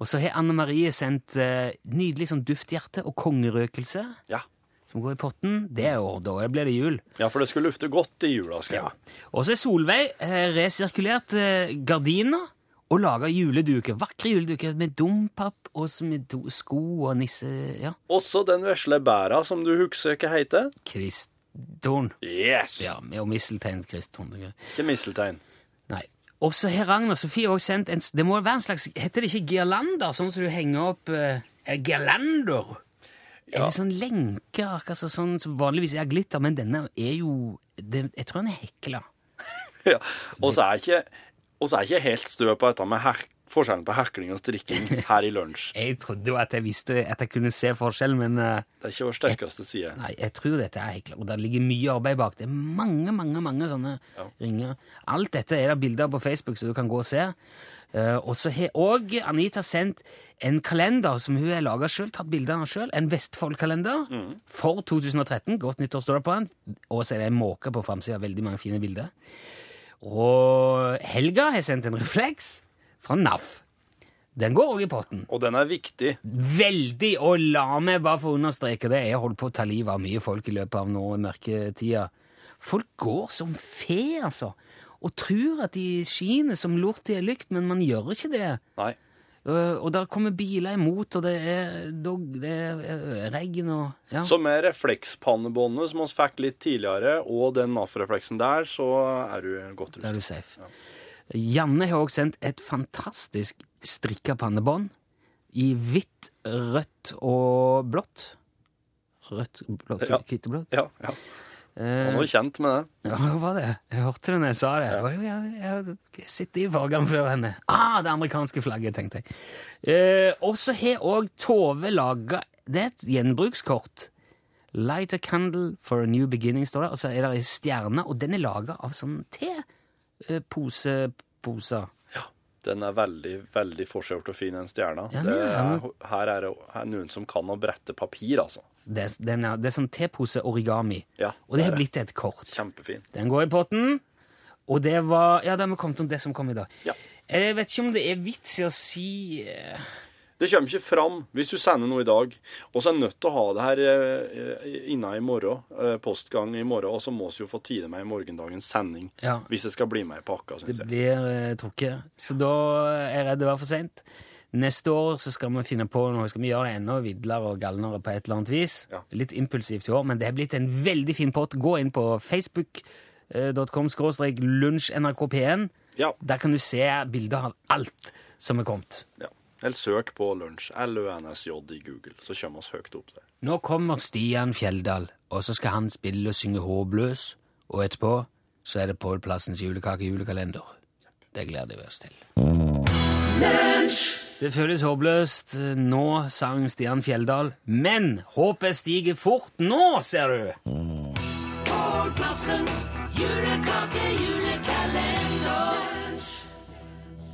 [SPEAKER 1] Og så har Anne Marie sendt uh, nydelig sånn dufthjerte og kongerøkelse,
[SPEAKER 4] Ja.
[SPEAKER 1] Som går i potten. Det er jo, Da blir det jul.
[SPEAKER 4] ja, for det skal lufte godt i jula. skal
[SPEAKER 1] Ja.
[SPEAKER 4] jeg.
[SPEAKER 1] Og så er Solveig eh, resirkulert eh, gardiner og laga juleduker. Vakre juleduker med dompap og med do, sko og nisse... Ja.
[SPEAKER 4] Også den vesle bæra som du husker hva heter.
[SPEAKER 1] Kristorn.
[SPEAKER 4] Yes!
[SPEAKER 1] Ja, og misteltein Kristorn.
[SPEAKER 4] Ikke misteltein.
[SPEAKER 1] Nei. Og så har Ragnar Sofie også sendt en Det må være en slags Heter det ikke girlander, sånn som du henger opp eh, eh, Girlander? Eller sånn lenker, akkurat sånn som vanligvis er glitter, men denne er jo det, Jeg tror den er hekla.
[SPEAKER 4] Ja. Og så er ikke og så er jeg ikke helt stø på dette med her, forskjellen på hekling og strikking her i lunsj.
[SPEAKER 1] Jeg trodde jo at jeg visste at jeg kunne se forskjell, men uh,
[SPEAKER 4] Det er ikke vår sterkeste side.
[SPEAKER 1] Nei, jeg tror dette er hekla, og det ligger mye arbeid bak. Det er mange, mange mange sånne ringer. Alt dette er det bilder på Facebook, så du kan gå og se. Eh, og så har òg Anita sendt en kalender som hun har laga sjøl, tatt bilder av sjøl. En Vestfold-kalender for 2013. Godt nyttår står det på den. Og så er det en måke på framsida. Veldig mange fine bilder. Og Helga har sendt en refleks fra NAF. Den går òg i potten.
[SPEAKER 4] Og den er viktig.
[SPEAKER 1] Veldig, og la meg bare få understreke det. Jeg holder på å ta livet av mye folk i løpet av nå i mørketida. Folk går som fe, altså. Og tror at de skiner som lort i ei lykt, men man gjør ikke det.
[SPEAKER 4] Nei.
[SPEAKER 1] Uh, Og der kommer biler imot, og det er, dog, det er øh, regn og ja.
[SPEAKER 4] Så med reflekspannebåndet som vi fikk litt tidligere, og den NAF-refleksen der, så er du godt
[SPEAKER 1] Da er du safe. Janne har også sendt et fantastisk strikka pannebånd i hvitt, rødt og blått. Rødt, blått,
[SPEAKER 4] Ja.
[SPEAKER 1] hvitt og blått.
[SPEAKER 4] Ja, ja.
[SPEAKER 1] Eh,
[SPEAKER 4] Han var kjent med det.
[SPEAKER 1] Ja, hva var det? Jeg hørte det når jeg sa det. Jeg, jeg, jeg sitter i fargene før henne. Ah, det amerikanske flagget, tenkte jeg. Eh, og så har òg Tove laga Det er et gjenbrukskort. Light a candle for a new beginning, står det. Og så er det ei stjerne, og den er laga av sånn teposeposer.
[SPEAKER 4] Den er veldig, veldig forseggjort og fin, den stjerna.
[SPEAKER 1] Ja,
[SPEAKER 4] det
[SPEAKER 1] er-
[SPEAKER 4] er, her er det her er noen som kan å brette papir, altså.
[SPEAKER 1] Det, er- den er, det er sånn tepose-origami.
[SPEAKER 4] Ja,
[SPEAKER 1] Og det har blitt et kort.
[SPEAKER 4] Kjempefin.
[SPEAKER 1] Den går i potten. Og det var Ja, da har vi kommet om det som kom i dag.
[SPEAKER 4] Ja.
[SPEAKER 1] Jeg vet ikke om det er vits i å si eh,
[SPEAKER 4] Det kommer ikke fram hvis du sender noe i dag. Og så er jeg nødt til å ha det her inna i morgen, eh, postgang i morgen, og så må vi jo få tide med i morgendagens sending.
[SPEAKER 1] Ja.
[SPEAKER 4] Hvis det skal bli med i pakka,
[SPEAKER 1] Det
[SPEAKER 4] syns jeg.
[SPEAKER 1] blir eh, trukket. Så da er jeg redd det var for seint. Neste år så skal vi finne på noe, skal vi gjøre det enda vidlere og galnere på et eller annet vis.
[SPEAKER 4] Ja.
[SPEAKER 1] Litt impulsivt i år, men det er blitt en veldig fin pott. Gå inn på facebook.com lunsj nrk1.
[SPEAKER 4] Ja.
[SPEAKER 1] Der kan du se bilder av alt som er kommet.
[SPEAKER 4] ja. Eller søk på lunsj. LUNSJ i Google, så kommer vi høyt opp der.
[SPEAKER 1] Nå kommer Stian Fjelldal, og så skal han spille og synge Håpløs, og etterpå så er det Pål Plassens julekake-julekalender. Det gleder vi oss til. Det føles håpløst. Nå sang Stian Fjelldal, men håpet stiger fort nå, ser du! Pål Plassens julekake-julekalender.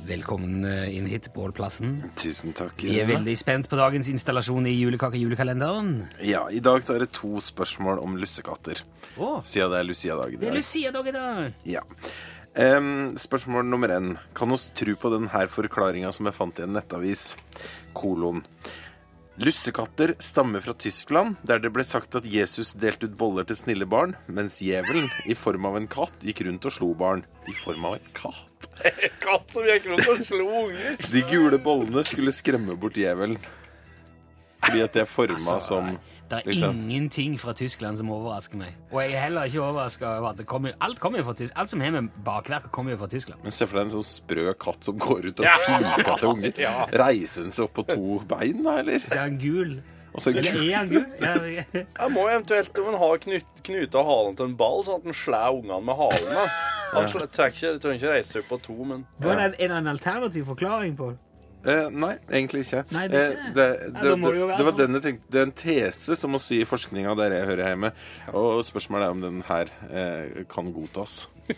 [SPEAKER 1] Velkommen eh, inn hit, Pål Plassen.
[SPEAKER 7] Tusen takk.
[SPEAKER 1] Vi er veldig spent på dagens installasjon i julekake-julekalenderen.
[SPEAKER 7] Ja, I dag så er det to spørsmål om lussekatter.
[SPEAKER 1] Oh.
[SPEAKER 7] Siden det er Lucia-dag i dag.
[SPEAKER 1] det er
[SPEAKER 7] dag.
[SPEAKER 1] Lucia-dag i dag!
[SPEAKER 7] Ja. Um, spørsmål nummer én. Kan oss tro på denne forklaringa som jeg fant i en nettavis? Kolon. Lussekatter stammer fra Tyskland, der det ble sagt at Jesus delte ut boller til snille barn, mens djevelen, i form av en katt, gikk rundt og slo barn. I form av en katt?
[SPEAKER 4] Katt som gikk rundt og slo unger!
[SPEAKER 7] De gule bollene skulle skremme bort djevelen. Fordi at det er forma som
[SPEAKER 1] Det er
[SPEAKER 7] liksom.
[SPEAKER 1] ingenting fra Tyskland som overrasker meg. Og jeg er heller ikke overraska over at det kommer Alt kommer jo fra Tyskland. Alt som har med bakverk kommer jo fra Tyskland.
[SPEAKER 7] Men se for deg en sånn sprø katt som går ut og fliker til unger. Reiser den seg opp på to bein, da, eller?
[SPEAKER 1] Så er han gul.
[SPEAKER 7] Og så
[SPEAKER 1] Eller er han gul? Ja, ja.
[SPEAKER 4] Jeg må eventuelt om en har knut, knuta halen til en ball, sånn at den slår ungene med halen. da. Han trenger ikke, trenger ikke reise seg på to, men
[SPEAKER 1] Var det en, er det en alternativ forklaring på det?
[SPEAKER 7] Eh, nei, egentlig ikke.
[SPEAKER 1] Nei, det
[SPEAKER 7] Eh,
[SPEAKER 1] ikke det.
[SPEAKER 7] det,
[SPEAKER 1] Nei,
[SPEAKER 7] var
[SPEAKER 1] sånn.
[SPEAKER 7] den jeg tenkte Det er en tese, som å si i forskninga der jeg hører hjemme. Og spørsmålet er om den her eh, kan godtas.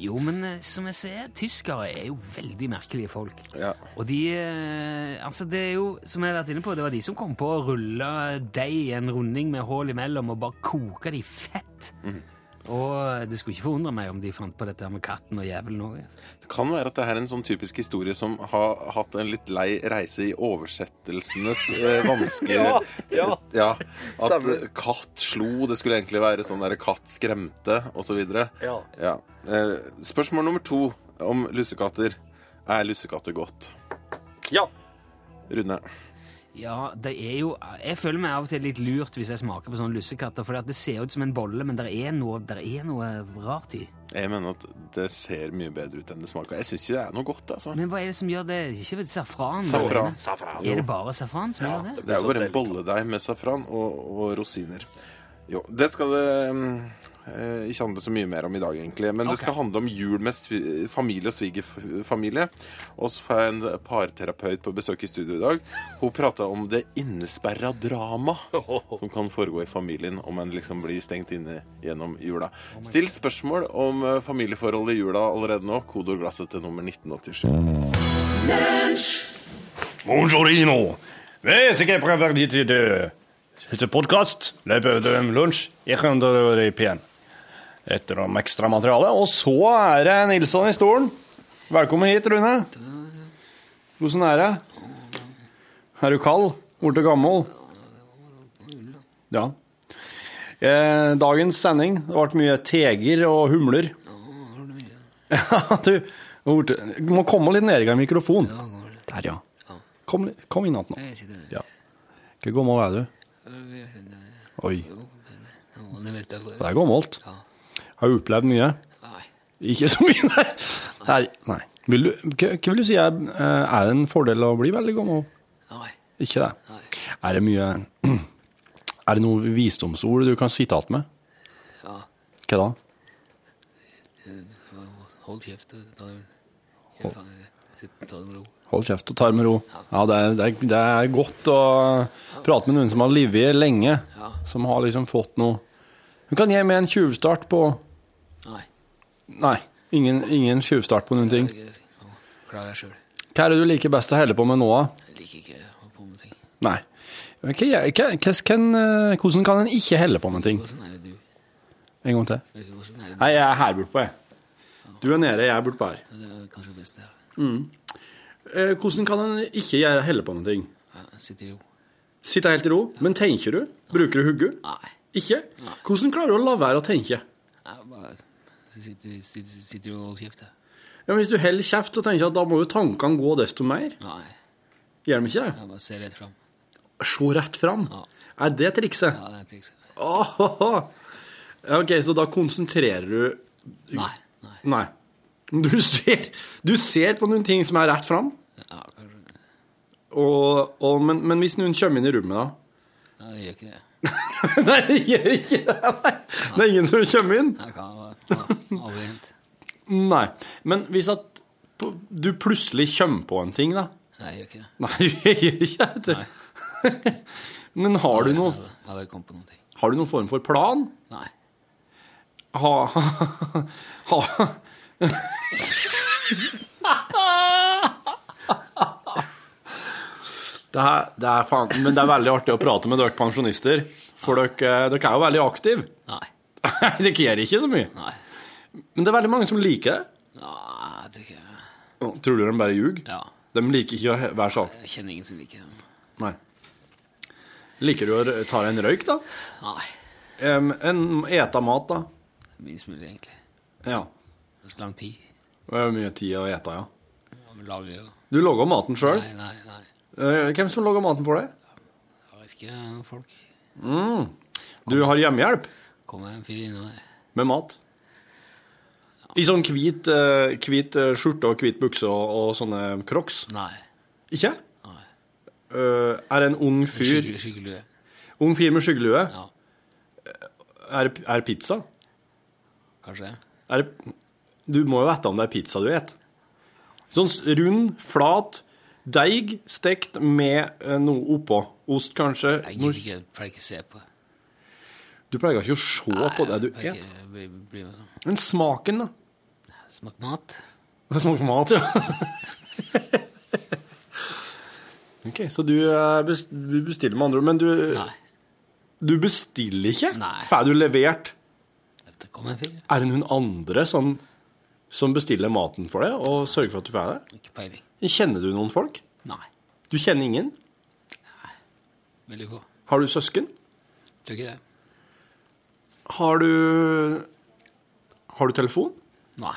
[SPEAKER 1] Jo, men eh, som jeg ser, tyskere er jo veldig merkelige folk.
[SPEAKER 7] Ja.
[SPEAKER 1] Og de eh, Altså, det er jo, som jeg har vært inne på, det var de som kom på å rulle deig i en runding med hull imellom og bare koke det i fett.
[SPEAKER 7] Mhm.
[SPEAKER 1] Og det skulle ikke forundre meg om de fant på dette med katten og jævelen òg.
[SPEAKER 7] Det kan være at det her er en sånn typisk historie som har hatt en litt lei reise i oversettelsenes eh, vanskelige
[SPEAKER 4] Ja, ja.
[SPEAKER 7] Ja, At
[SPEAKER 4] Stemmer.
[SPEAKER 7] eh, katt slo, det skulle egentlig være sånn der katt skremte, osv.
[SPEAKER 4] ja.
[SPEAKER 7] Ja. Eh, spørsmål nummer to om lussekatter. Er lussekatter godt?
[SPEAKER 4] ja.
[SPEAKER 7] Rune.
[SPEAKER 1] Ja, det er jo Jeg føler meg av og til litt lurt hvis jeg smaker på sånne lussekatter, for det ser ut som en bolle, men det er noe, der er noe rart i.
[SPEAKER 7] Jeg mener at det ser mye bedre ut enn det smaker. Jeg syns ikke det er noe godt, altså.
[SPEAKER 1] Men hva er det som gjør det? Ikke safran?
[SPEAKER 7] Safran.
[SPEAKER 4] Safran.
[SPEAKER 1] Er det bare safran som gjør det?
[SPEAKER 7] Det er jo bare en bolledeig med safran og, og rosiner. Jo, det skal det eh, ikke handle så mye mer om i dag, egentlig. Men det skal handle om jul med familie og svigerfamilie. Og så får jeg en parterapeut på besøk i studio i dag. Hun prata om det innesperra drama som kan foregå i familien om en liksom blir stengt inne gjennom jula. Still spørsmål om eh, familieforholdet i jula allerede nå. Kodord glasset til nummer 1987.
[SPEAKER 5] Buongiorno. Ves che preferite de a podcast. Løper de lunsj. Jeg kan da være i pen. Etter noe ekstra materiale. Og så er det Nilsson i stolen. Velkommen hit, Rune. Hvordan er det? Er du kald? Blitt gammel? Ja. Eh, dagens sending. Det ble mye teger og humler. Ja, du, må komme litt nærmere mikrofonen. Der, ja. Kom, kom inn igjen nå. Ja. Hvor gammel er du? Oi, det er gammelt. Har du opplevd mye? Nei. Ikke så mye, nei. Nei. nei. Vil du, hva, hva vil du si er, eh, er det en fordel å bli veldig gammel? Nei. Ikke det? Er det mye Er det noen visdomsord du kan sitte igjen med?
[SPEAKER 8] Ja.
[SPEAKER 5] Hva da?
[SPEAKER 8] Hold kjeft. og det, ta det med ro.
[SPEAKER 5] Hold kjeft og ta det med ro. Ja, det er, det, er, det er godt å prate med noen som har livet lenge,
[SPEAKER 8] Ja.
[SPEAKER 5] som har liksom fått noe Du kan gi meg en tjuvstart på
[SPEAKER 8] Nei.
[SPEAKER 5] Nei, ingen, ingen tjuvstart på noen ting.
[SPEAKER 8] Jeg, Klar deg sjøl.
[SPEAKER 5] Hva er det du liker best å helle på med nå? da?
[SPEAKER 8] Jeg liker ikke å holde på med ting.
[SPEAKER 5] Nei. Men hva, hva, hva, kan, eh, hvordan kan en ikke helle på med ting?
[SPEAKER 8] Hvordan er det du?
[SPEAKER 5] En gang til.
[SPEAKER 8] Hvordan er det du?
[SPEAKER 5] Nei, jeg er her bortpå, jeg. Du er nede, jeg er bortpå her.
[SPEAKER 8] Det er kanskje best det.
[SPEAKER 4] Eh, hvordan kan en ikke gjøre helle på med
[SPEAKER 1] Ja, sitter i ro.
[SPEAKER 4] Sitte helt i ro? Men tenker du? Bruker du hodet?
[SPEAKER 1] Nei.
[SPEAKER 4] Ikke? Hvordan klarer du å la være å tenke?
[SPEAKER 1] Sitter, sitter, sitter og kjefter.
[SPEAKER 4] Ja, men Hvis du holder kjeft, så tenker jeg at da må jo tankene gå desto mer.
[SPEAKER 1] Nei.
[SPEAKER 4] Gjør de ikke det?
[SPEAKER 1] Jeg bare ser rett fram.
[SPEAKER 4] Se rett fram.
[SPEAKER 1] Ja.
[SPEAKER 4] Er det trikset?
[SPEAKER 1] Ja, det er trikset.
[SPEAKER 4] Oh, oh, oh. OK, så da konsentrerer du
[SPEAKER 1] Nei. Nei.
[SPEAKER 4] Nei. Du ser, du ser på noen ting som er rett fram,
[SPEAKER 1] Ja, kanskje.
[SPEAKER 4] og, og, men, men hvis noen kommer inn i rommet, da
[SPEAKER 1] Ja, det gjør ikke det.
[SPEAKER 4] Nei, det gjør ikke det. Nei. Det er ingen som kommer inn.
[SPEAKER 1] Det kan være aldri.
[SPEAKER 4] Nei. Men hvis at du plutselig kommer på en ting, da
[SPEAKER 1] Nei, jeg gjør ikke det.
[SPEAKER 4] Nei, jeg gjør ikke det.
[SPEAKER 1] Nei.
[SPEAKER 4] Men har du,
[SPEAKER 1] Jeg
[SPEAKER 4] noe,
[SPEAKER 1] hadde- jeg hadde på noen ting.
[SPEAKER 4] har du noen form for plan?
[SPEAKER 1] Nei.
[SPEAKER 4] Ha, Ha, ha, Det er, det er faen, men det er veldig artig å prate med dere pensjonister, for dere, dere er jo veldig aktive.
[SPEAKER 1] Nei.
[SPEAKER 4] dere gjør ikke så mye.
[SPEAKER 1] Nei.
[SPEAKER 4] Men det er veldig mange som liker det.
[SPEAKER 1] Nei, jeg tror ikke
[SPEAKER 4] Tror du de bare ljuger?
[SPEAKER 1] Ja.
[SPEAKER 4] De liker ikke å være sånn.
[SPEAKER 1] Jeg kjenner ingen som liker det.
[SPEAKER 4] Nei. Liker du å ta deg en røyk, da?
[SPEAKER 1] Nei.
[SPEAKER 4] Um, en eta mat, da?
[SPEAKER 1] Minst mulig, egentlig.
[SPEAKER 4] Ja.
[SPEAKER 1] Det er så lang tid.
[SPEAKER 4] Det er mye tid å ete, ja.
[SPEAKER 1] Ja, men lager jo
[SPEAKER 4] Du lager maten sjøl.
[SPEAKER 1] Nei, nei, nei.
[SPEAKER 4] Hvem som lager maten for deg?
[SPEAKER 1] Jeg vet ikke noen folk.
[SPEAKER 4] Mm. Du har hjemmehjelp
[SPEAKER 1] Kommer en fyr innom der.
[SPEAKER 4] med mat? I sånn hvit, eh, hvit eh, skjorte og hvit bukse og, og sånne crocs?
[SPEAKER 1] Nei.
[SPEAKER 4] Ikke?
[SPEAKER 1] Nei.
[SPEAKER 4] Eh, er det en ung fyr
[SPEAKER 1] Skygge- Skyggelue.
[SPEAKER 4] Ung fyr med skyggelue?
[SPEAKER 1] Ja,
[SPEAKER 4] Er, er pizza?
[SPEAKER 1] kanskje.
[SPEAKER 4] Er det, du må jo vite om det er pizza du et. Sånn rund, flat, deig stekt med eh, noe oppå. Ost, kanskje.
[SPEAKER 1] Jeg jeg pleier ikke å se på det.
[SPEAKER 4] Du pleier ikke å se på det du et.
[SPEAKER 1] sånn.
[SPEAKER 4] Men smaken, da?
[SPEAKER 1] Smak mat.
[SPEAKER 4] Det smaker mat, ja. ok, så du, eh, du bestiller med andre ord, men du,
[SPEAKER 1] Nei.
[SPEAKER 4] du bestiller ikke?
[SPEAKER 1] Nei.
[SPEAKER 4] Får du levert?
[SPEAKER 1] Det kommer en fyr.
[SPEAKER 4] Er det noen andre som, som bestiller maten for deg og sørger for at du får det?
[SPEAKER 1] Ikke peiling.
[SPEAKER 4] Kjenner du noen folk?
[SPEAKER 1] Nei.
[SPEAKER 4] Du kjenner ingen? Nei.
[SPEAKER 1] Veldig få.
[SPEAKER 4] Har du søsken?
[SPEAKER 1] Tror ikke det.
[SPEAKER 4] Har du Har du telefon?
[SPEAKER 1] Nei.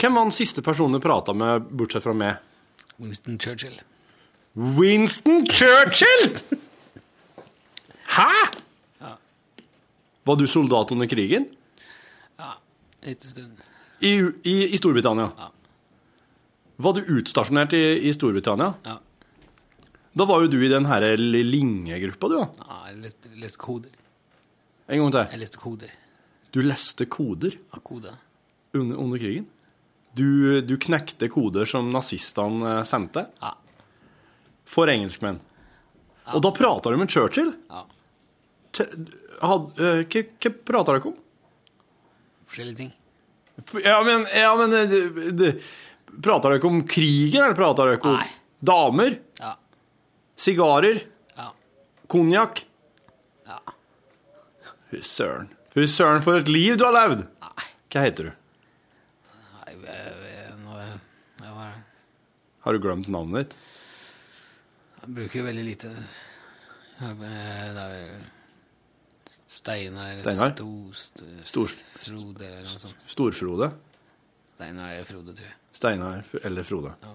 [SPEAKER 4] Hvem var den siste personen du prata med, bortsett fra meg?
[SPEAKER 1] Winston Churchill.
[SPEAKER 4] Winston Churchill! Hæ?!
[SPEAKER 1] Ja.
[SPEAKER 4] Var du soldat under krigen?
[SPEAKER 1] Ja, liten stund.
[SPEAKER 4] I, i, i Storbritannia?
[SPEAKER 1] Ja.
[SPEAKER 4] Var du utstasjonert i, i Storbritannia?
[SPEAKER 1] Ja.
[SPEAKER 4] Da var jo du i den her Linge-gruppa, du, da.
[SPEAKER 1] Ja, jeg leste, leste koder.
[SPEAKER 4] En gang til.
[SPEAKER 1] Jeg leste koder.
[SPEAKER 4] Du leste koder
[SPEAKER 1] Ja, koder.
[SPEAKER 4] under, under krigen. Du, du knekte koder som nazistene eh, sendte
[SPEAKER 1] Ja.
[SPEAKER 4] for engelskmenn. Og da prata du med Churchill.
[SPEAKER 1] ja.
[SPEAKER 4] Eh, Hva hva prata dere om?
[SPEAKER 1] Forskjellige ting.
[SPEAKER 4] Ja, men, ja, men eh, det- det- Prata dere om krigen, eller prata dere om
[SPEAKER 1] Nei.
[SPEAKER 4] damer?
[SPEAKER 1] Ja.
[SPEAKER 4] Sigarer?
[SPEAKER 1] Ja.
[SPEAKER 4] Konjakk?
[SPEAKER 1] Ja.
[SPEAKER 4] Fy søren. Fy søren, for et liv du har levd!
[SPEAKER 1] Nei.
[SPEAKER 4] Hva heter du?
[SPEAKER 1] Nei, jeg, jeg, nå er jeg var
[SPEAKER 4] Har du glemt navnet ditt?
[SPEAKER 1] Jeg bruker veldig lite Det er Steinar eller
[SPEAKER 4] Steinar?
[SPEAKER 1] Sto, sto,
[SPEAKER 4] Stor,
[SPEAKER 1] Frode eller noe sånt.
[SPEAKER 4] Storfrode?
[SPEAKER 1] Steinar eller Frode, tror jeg.
[SPEAKER 4] Steinar eller Frode?
[SPEAKER 1] Ja.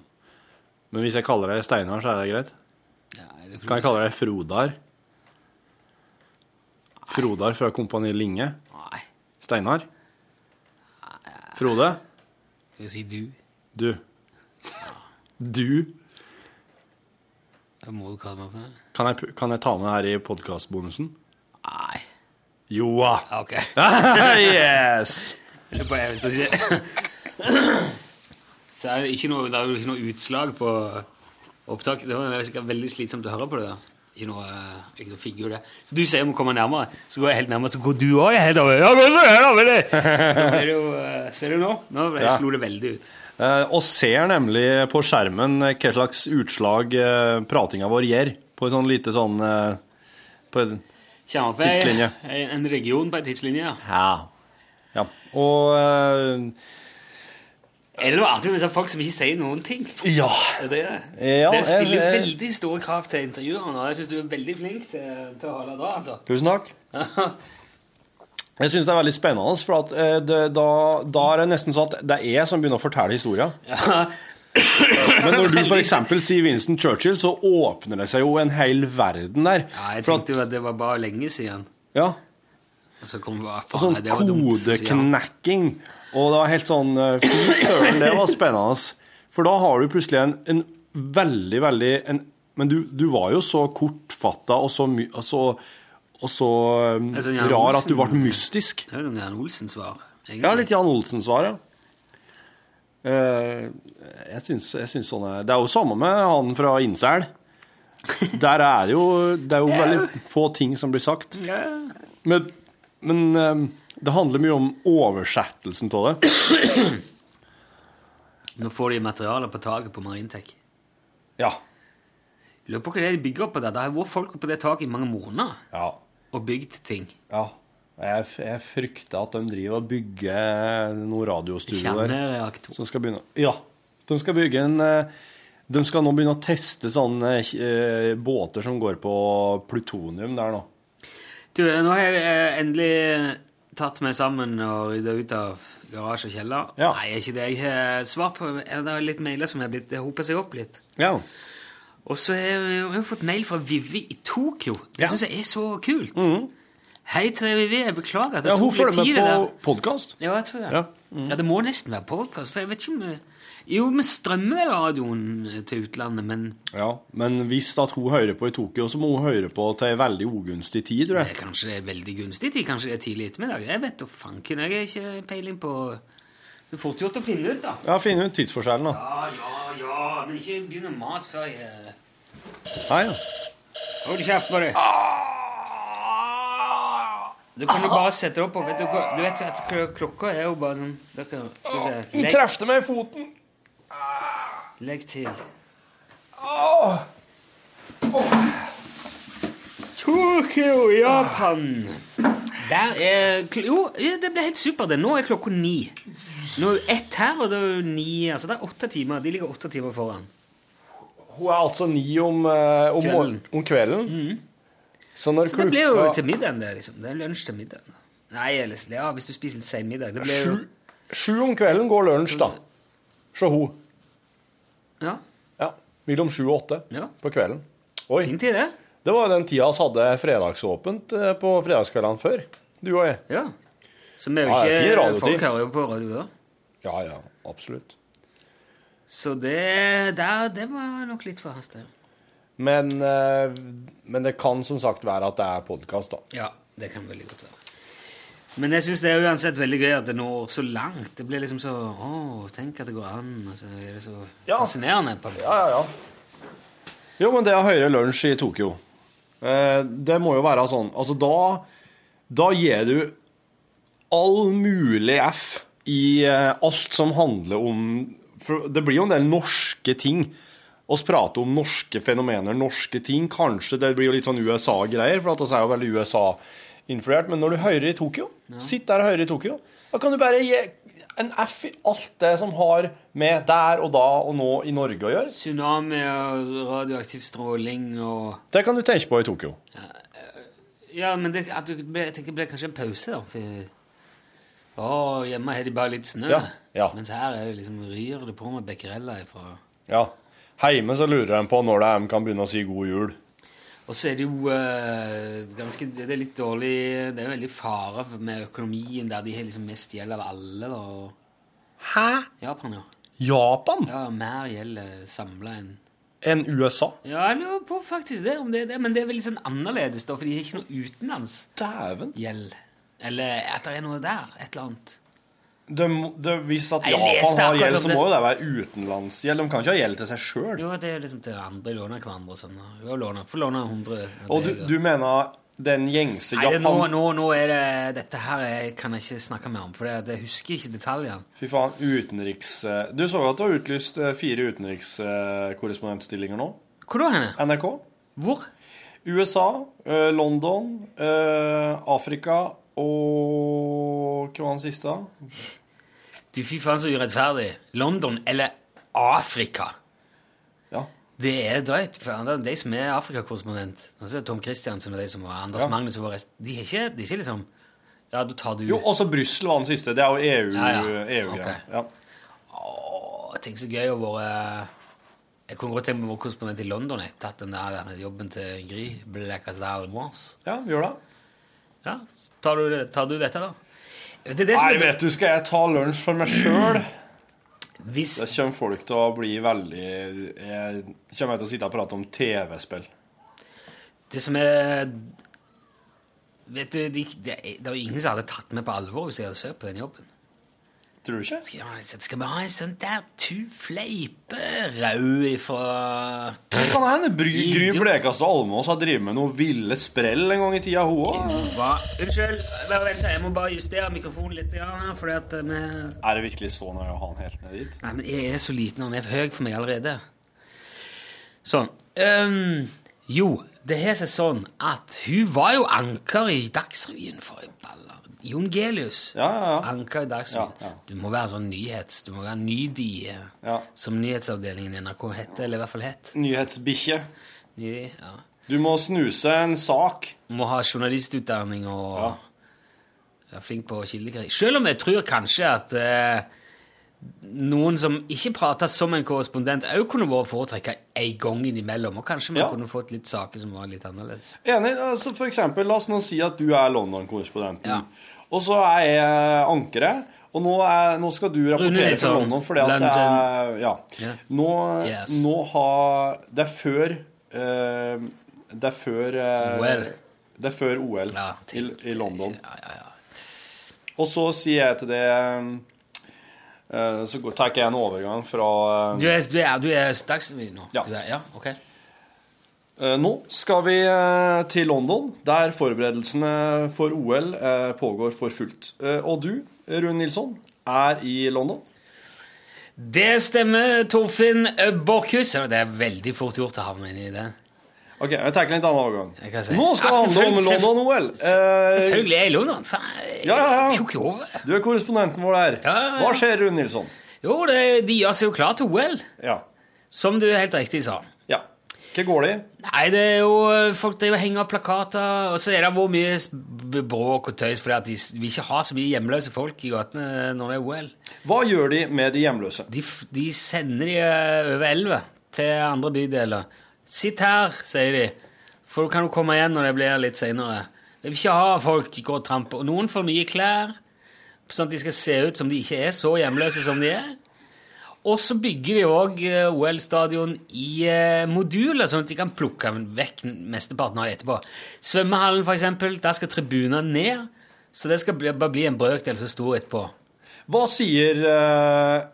[SPEAKER 4] Men hvis jeg kaller deg Steinar, så er det greit?
[SPEAKER 1] Ja, det.
[SPEAKER 4] Kan jeg kalle deg Frodar? Frodar fra Kompani Linge?
[SPEAKER 1] Nei.
[SPEAKER 4] Steinar? Frode?
[SPEAKER 1] Skal jeg si du?
[SPEAKER 4] Du. Du?
[SPEAKER 1] Da må du kalle meg for det.
[SPEAKER 4] Kan jeg, kan jeg ta med her i podkastbonusen?
[SPEAKER 1] Nei.
[SPEAKER 4] Joa!
[SPEAKER 1] OK.
[SPEAKER 4] yes!
[SPEAKER 1] Det er bare jeg vet ikke. Så er det, ikke noe, det er jo ikke noe utslag på opptak. Det er sikkert veldig slitsomt å høre på det. der. Ikke noe, eh, ikke noe figur, det. Så du sier om å komme nærmere, så går jeg helt nærmere, så går du òg helt over. Ja, går så her! Da det jo, eh, Ser du nå? Nå ble- slo det veldig ut.
[SPEAKER 4] Eh, og ser nemlig på skjermen hva slags utslag pratinga vår gjør På en sånn lite sånn på en, Tidslinje.
[SPEAKER 1] en region på en tidslinje, ja.
[SPEAKER 4] Ja. ja. Og eh,
[SPEAKER 1] Er det noe artig med folk som ikke sier noen ting?
[SPEAKER 4] Ja.
[SPEAKER 1] Det?
[SPEAKER 4] Ja,
[SPEAKER 1] det stiller
[SPEAKER 4] jeg- jeg-
[SPEAKER 1] veldig store krav til intervjuerne, og jeg syns du er veldig flink til, til å holde det. altså.
[SPEAKER 4] Tusen takk. Jeg syns det er veldig spennende, for at eh, det, da, da er det nesten sånn at det er jeg som begynner å fortelle historier. Men når du f.eks. sier Winston Churchill, så åpner det seg jo en hel verden der.
[SPEAKER 1] Ja, jeg tenkte at det var bare lenge siden.
[SPEAKER 4] Ja,
[SPEAKER 1] Og så kom faen,
[SPEAKER 4] sånn
[SPEAKER 1] var
[SPEAKER 4] kodeknekking. Og det var helt sånn eh, Fy søren, det var spennende. For da har du plutselig en, en veldig, veldig en, Men du, du var jo så kortfatta og så, my, og så, og så
[SPEAKER 1] um, sånn
[SPEAKER 4] rar at du ble mystisk.
[SPEAKER 1] Det er jo sånn Jan Olsen-svar. egentlig.
[SPEAKER 4] Ja, litt Jan Olsen-svar, ja. Uh, jeg syns, jeg syns sånn er Det er jo samme med han fra Innsel. Der er jo Det er jo veldig få ting som blir sagt.
[SPEAKER 1] Yeah.
[SPEAKER 4] Men, men eh, det handler mye om oversettelsen av det.
[SPEAKER 1] Nå får de materialer på taket på Marintech.
[SPEAKER 4] Ja.
[SPEAKER 1] Lurer på hva det er de bygger opp på der. Det har vært folk på det taket i mange måneder
[SPEAKER 4] Ja.
[SPEAKER 1] og bygd ting.
[SPEAKER 4] ja. Jeg, jeg frykter at de driver og bygger noe radiostudio der. Som skal begynne Ja. De skal bygge en eh, De skal nå begynne å teste sånne eh, båter som går på plutonium der nå.
[SPEAKER 1] Du, nå har jeg eh, endelig tatt meg sammen og rydda ut av garasje og kjeller.
[SPEAKER 4] Ja.
[SPEAKER 1] Nei, ikke det. Jeg har svar på Det er litt mailer som har blitt Det seg opp litt.
[SPEAKER 4] Ja.
[SPEAKER 1] Og så har jeg fått mail fra Vivi i Tokyo. Det
[SPEAKER 4] Ja.
[SPEAKER 1] syns jeg er så kult. Hei til deg, Vivi. Jeg beklager at det
[SPEAKER 4] ja hun
[SPEAKER 1] tok litt
[SPEAKER 4] følger
[SPEAKER 1] tid.
[SPEAKER 4] med
[SPEAKER 1] det
[SPEAKER 4] på
[SPEAKER 1] der.
[SPEAKER 4] podkast.
[SPEAKER 1] Ja, jeg tror det.
[SPEAKER 4] Ja.
[SPEAKER 1] Ja, det må nesten være podkast. For jeg vet ikke om vi Jo, vi strømmer vel radioen til utlandet, men
[SPEAKER 4] Ja, men hvis at hun hører på i Tokyo, så må hun høre på til en veldig ugunstig tid, tror jeg.
[SPEAKER 1] det er kanskje det er veldig gunstig tid. Kanskje det er tidlig ettermiddag. Jeg vet da fanken. Jeg har ikke peiling på Det er fort gjort å finne ut, da.
[SPEAKER 4] Ja, finne ut tidsforskjellen, da.
[SPEAKER 1] Ja, ja, ja. Men ikke begynn å mase før jeg
[SPEAKER 4] Nei, ja.
[SPEAKER 1] Hold kjeft på deg. Du kan jo bare sette det opp og vet du, du vet at klokka er jo bare sånn dere, Skal vi se
[SPEAKER 4] Hun trefte meg i foten.
[SPEAKER 1] legg til. Tokyo, Japan. Der er Jo, det ble helt supert. det. Nå er klokka ni. Nå er ett her, og det er jo ni Altså det er åtte timer. De ligger åtte timer foran.
[SPEAKER 4] Hun er altså ni om, eh, om,
[SPEAKER 1] Kvelden.
[SPEAKER 4] morgen- om kvelden. Så
[SPEAKER 1] Så det blir jo til middagen, det. liksom. Det er lunsj til middagen. Nei, eller ja, hvis du spiser litt sein middag. Det blir jo
[SPEAKER 4] sju, sju om kvelden går lunsj, da. Se ho.
[SPEAKER 1] Ja,
[SPEAKER 4] Ja. Mellom sju og åtte
[SPEAKER 1] ja.
[SPEAKER 4] på kvelden. Oi.
[SPEAKER 1] Fin tid, det.
[SPEAKER 4] Det var den tida vi hadde fredagsåpent eh, på fredagskveldene før. Du og jeg.
[SPEAKER 1] Ja. Så vi er jo
[SPEAKER 4] Ja,
[SPEAKER 1] ikke
[SPEAKER 4] radiotid.
[SPEAKER 1] Folk hører jo på radio da.
[SPEAKER 4] Ja, ja, absolutt.
[SPEAKER 1] Så det der, det var nok litt for hastig.
[SPEAKER 4] Men, eh, men det kan som sagt være at det er podkast, da.
[SPEAKER 1] Ja, det kan veldig godt være. Men jeg syns det er uansett veldig gøy at det når så langt. Det blir liksom så Å, tenk at det går an. Og så er det så
[SPEAKER 4] Ja.
[SPEAKER 1] fascinerende. på.
[SPEAKER 4] Ja, ja, ja. Jo, men det er høyere lunsj i Tokyo, eh, det må jo være sånn Altså, da, da gir du all mulig F i eh, alt som handler om For det blir jo en del norske ting. Oss prater om norske fenomener, norske ting. Kanskje det blir jo litt sånn USA-greier, for at oss er jo veldig USA-influert. Men når du hører i Tokyo, sitt der og hører i Tokyo, da kan du bare gi en F i alt det som har med der og da og nå i Norge å gjøre.
[SPEAKER 1] Tsunami og radioaktiv stråling og
[SPEAKER 4] Det kan du tenke på i Tokyo.
[SPEAKER 1] Ja, men det, at du jeg tenker det blir kanskje en pause, da. For, å, hjemme har de bare litt snø.
[SPEAKER 4] Ja, ja.
[SPEAKER 1] Mens her er det liksom ryr det på med becquerella ifra
[SPEAKER 4] Ja. Heime så lurer de på når de kan begynne å si god jul.
[SPEAKER 1] Og så er det jo uh, ganske Det er litt dårlig Det er jo veldig fare med økonomien der de har liksom mest gjeld av alle. da.
[SPEAKER 4] Hæ?
[SPEAKER 1] Japan, ja.
[SPEAKER 4] Japan?
[SPEAKER 1] Ja, Mer gjeld samla enn
[SPEAKER 4] Enn USA?
[SPEAKER 1] Ja, jeg lurer på faktisk det, om det er det. Men det er vel litt sånn annerledes, da, for de har ikke noe utenlandsgjeld.
[SPEAKER 4] gjeld
[SPEAKER 1] Eller at det er noe der. Et eller annet.
[SPEAKER 4] Det, de, hvis at Japan har gjeld, så må jo det være utenlandsgjeld. De kan ikke ha gjeld til seg sjøl.
[SPEAKER 1] Jo, det er liksom til andre låner hverandre og sånn. Får låne 100
[SPEAKER 4] Og du, du mener den gjengse
[SPEAKER 1] Nei, det, nå, nå, nå er det Dette her jeg kan jeg ikke snakke mer om, for det, jeg husker ikke detaljene.
[SPEAKER 4] Fy faen, utenriks... Du så at du har utlyst eh, fire utenrikskorrespondentstillinger nå?
[SPEAKER 1] Hvor da henne?
[SPEAKER 4] NRK?
[SPEAKER 1] Hvor?
[SPEAKER 4] USA, eh, London, eh, Afrika og Hva var den siste?
[SPEAKER 1] Du, fy faen, så urettferdig. London eller Afrika?
[SPEAKER 4] Ja.
[SPEAKER 1] Det er drøyt. for De som er Afrikakorrespondent, altså Tom Christiansen og de som var Anders
[SPEAKER 4] Ja.
[SPEAKER 1] Magnus og våre rest, de er ikke, de er ikke liksom Ja, da tar du
[SPEAKER 4] Jo, også Brussel var den siste. Det er jo EU,
[SPEAKER 1] Ja, ja.
[SPEAKER 4] EU okay.
[SPEAKER 1] Ok.
[SPEAKER 4] Ja.
[SPEAKER 1] Åh, Tenk så gøy å være Jeg kunne godt tenkt meg å være korrespondent i London. Jeg tatt den der jobben til Gry. Blackasdal Moss.
[SPEAKER 4] ja, gjør det.
[SPEAKER 1] Ja, tar du, tar du dette, da? Det er det som
[SPEAKER 4] Nei,
[SPEAKER 1] er
[SPEAKER 4] vet du, skal jeg ta lunsj for meg sjøl?
[SPEAKER 1] Hvis
[SPEAKER 4] Det kommer folk til å bli veldig Jeg kommer til å sitte og prate om TV-spill.
[SPEAKER 1] Det som er Vet du, de, det, er, det var ingen som hadde tatt meg på alvor hvis jeg hadde søkt på den jobben.
[SPEAKER 4] Tror du ikke?
[SPEAKER 1] Skal, skal vi ha en sånn der tu fleipe-rau ifra
[SPEAKER 4] Kan det hende Bry, Gry. Blekastad Almås har drevet med noe ville sprell en gang i tida, hun òg?
[SPEAKER 1] Unnskyld, bare vent, jeg må bare justere mikrofonen litt. Ja, fordi at eh, vi
[SPEAKER 4] Er det virkelig så nøye å ha den helt ned dit?
[SPEAKER 1] Nei, men jeg er så liten, og han er for høy for meg allerede. Sånn. Um, jo, det har seg sånn at hun var jo anker i Dagsrevyen for i baller. Jon Gelius.
[SPEAKER 4] Ja, ja, ja.
[SPEAKER 1] Anker i Dagsrevyen.
[SPEAKER 4] Ja, ja.
[SPEAKER 1] Du må være sånn nyhets... Du må være nydie,
[SPEAKER 4] Ja.
[SPEAKER 1] som nyhetsavdelingen i NRK heter, eller i hvert fall het.
[SPEAKER 4] Nyhetsbikkje.
[SPEAKER 1] Ny, ja.
[SPEAKER 4] Du må snuse en sak.
[SPEAKER 1] Må ha journalistutdanning og
[SPEAKER 4] Ja.
[SPEAKER 1] være flink på kildekritikk. Selv om jeg tror kanskje at eh, noen som ikke prater som en korrespondent, òg kunne vært foretrekka en gang innimellom. Og kanskje man
[SPEAKER 4] Ja.
[SPEAKER 1] kunne fått litt saker som var litt annerledes.
[SPEAKER 4] Enig. altså For eksempel, la oss nå si at du er London-korrespondenten.
[SPEAKER 1] Ja.
[SPEAKER 4] Og så er jeg ankeret. Og nå, er, nå skal du rapportere
[SPEAKER 1] til
[SPEAKER 4] fra London fordi at det er Ja. Nå,
[SPEAKER 1] Yes.
[SPEAKER 4] nå har Det er før uh, Det er før uh,
[SPEAKER 1] OL.
[SPEAKER 4] Det er før OL
[SPEAKER 1] Ja,
[SPEAKER 4] i, i London.
[SPEAKER 1] Ja, ja, ja.
[SPEAKER 4] Og så sier jeg til det uh, Så tar jeg en overgang fra eh,
[SPEAKER 1] Du er, du er, du er nå?
[SPEAKER 4] Ja.
[SPEAKER 1] Du er, ja, ok.
[SPEAKER 4] Eh, Nå skal vi eh, til London, der forberedelsene for OL eh, pågår for fullt. Og du, Rune Nilsson, er i London.
[SPEAKER 1] Det stemmer, Torfinn Borchhus. Det er veldig fort gjort å havne inn i det.
[SPEAKER 4] Ok, jeg tenker litt annen overgang.
[SPEAKER 1] Si.
[SPEAKER 4] Nå skal det handle om London-OL.
[SPEAKER 1] Selvfølgelig er jeg i London. Faen,
[SPEAKER 4] Ja, ja, ja. Du er korrespondenten vår der.
[SPEAKER 1] Ja, ja, ja.
[SPEAKER 4] Hva skjer, Rune Nilsson?
[SPEAKER 1] Jo, det, de gjør seg jo klar til OL,
[SPEAKER 4] Ja.
[SPEAKER 1] som du helt riktig sa.
[SPEAKER 4] Hva går det i?
[SPEAKER 1] Nei, det er jo Folk driver og henger opp plakater, og så er det hvor mye bråk og tøys fordi at de vil ikke ha så mye hjemløse folk i gatene når det er OL.
[SPEAKER 4] Hva gjør de med de hjemløse?
[SPEAKER 1] De, de sender de eh, over elva til andre bydeler. Sitt her, sier de, for du kan jo komme igjen når det blir litt seinere. Jeg vil ikke ha folk gå og trampe. Og noen får nye klær, sånn at de skal se ut som de ikke er så hjemløse som de er. Og så bygger de òg OL-stadion i eh, moduler, sånn at de kan plukke vekk mesteparten av det etterpå. Svømmehallen, eksempel, der skal tribunene ned, så det skal bare bli en brøkdel så stor etterpå.
[SPEAKER 4] Hva sier eh,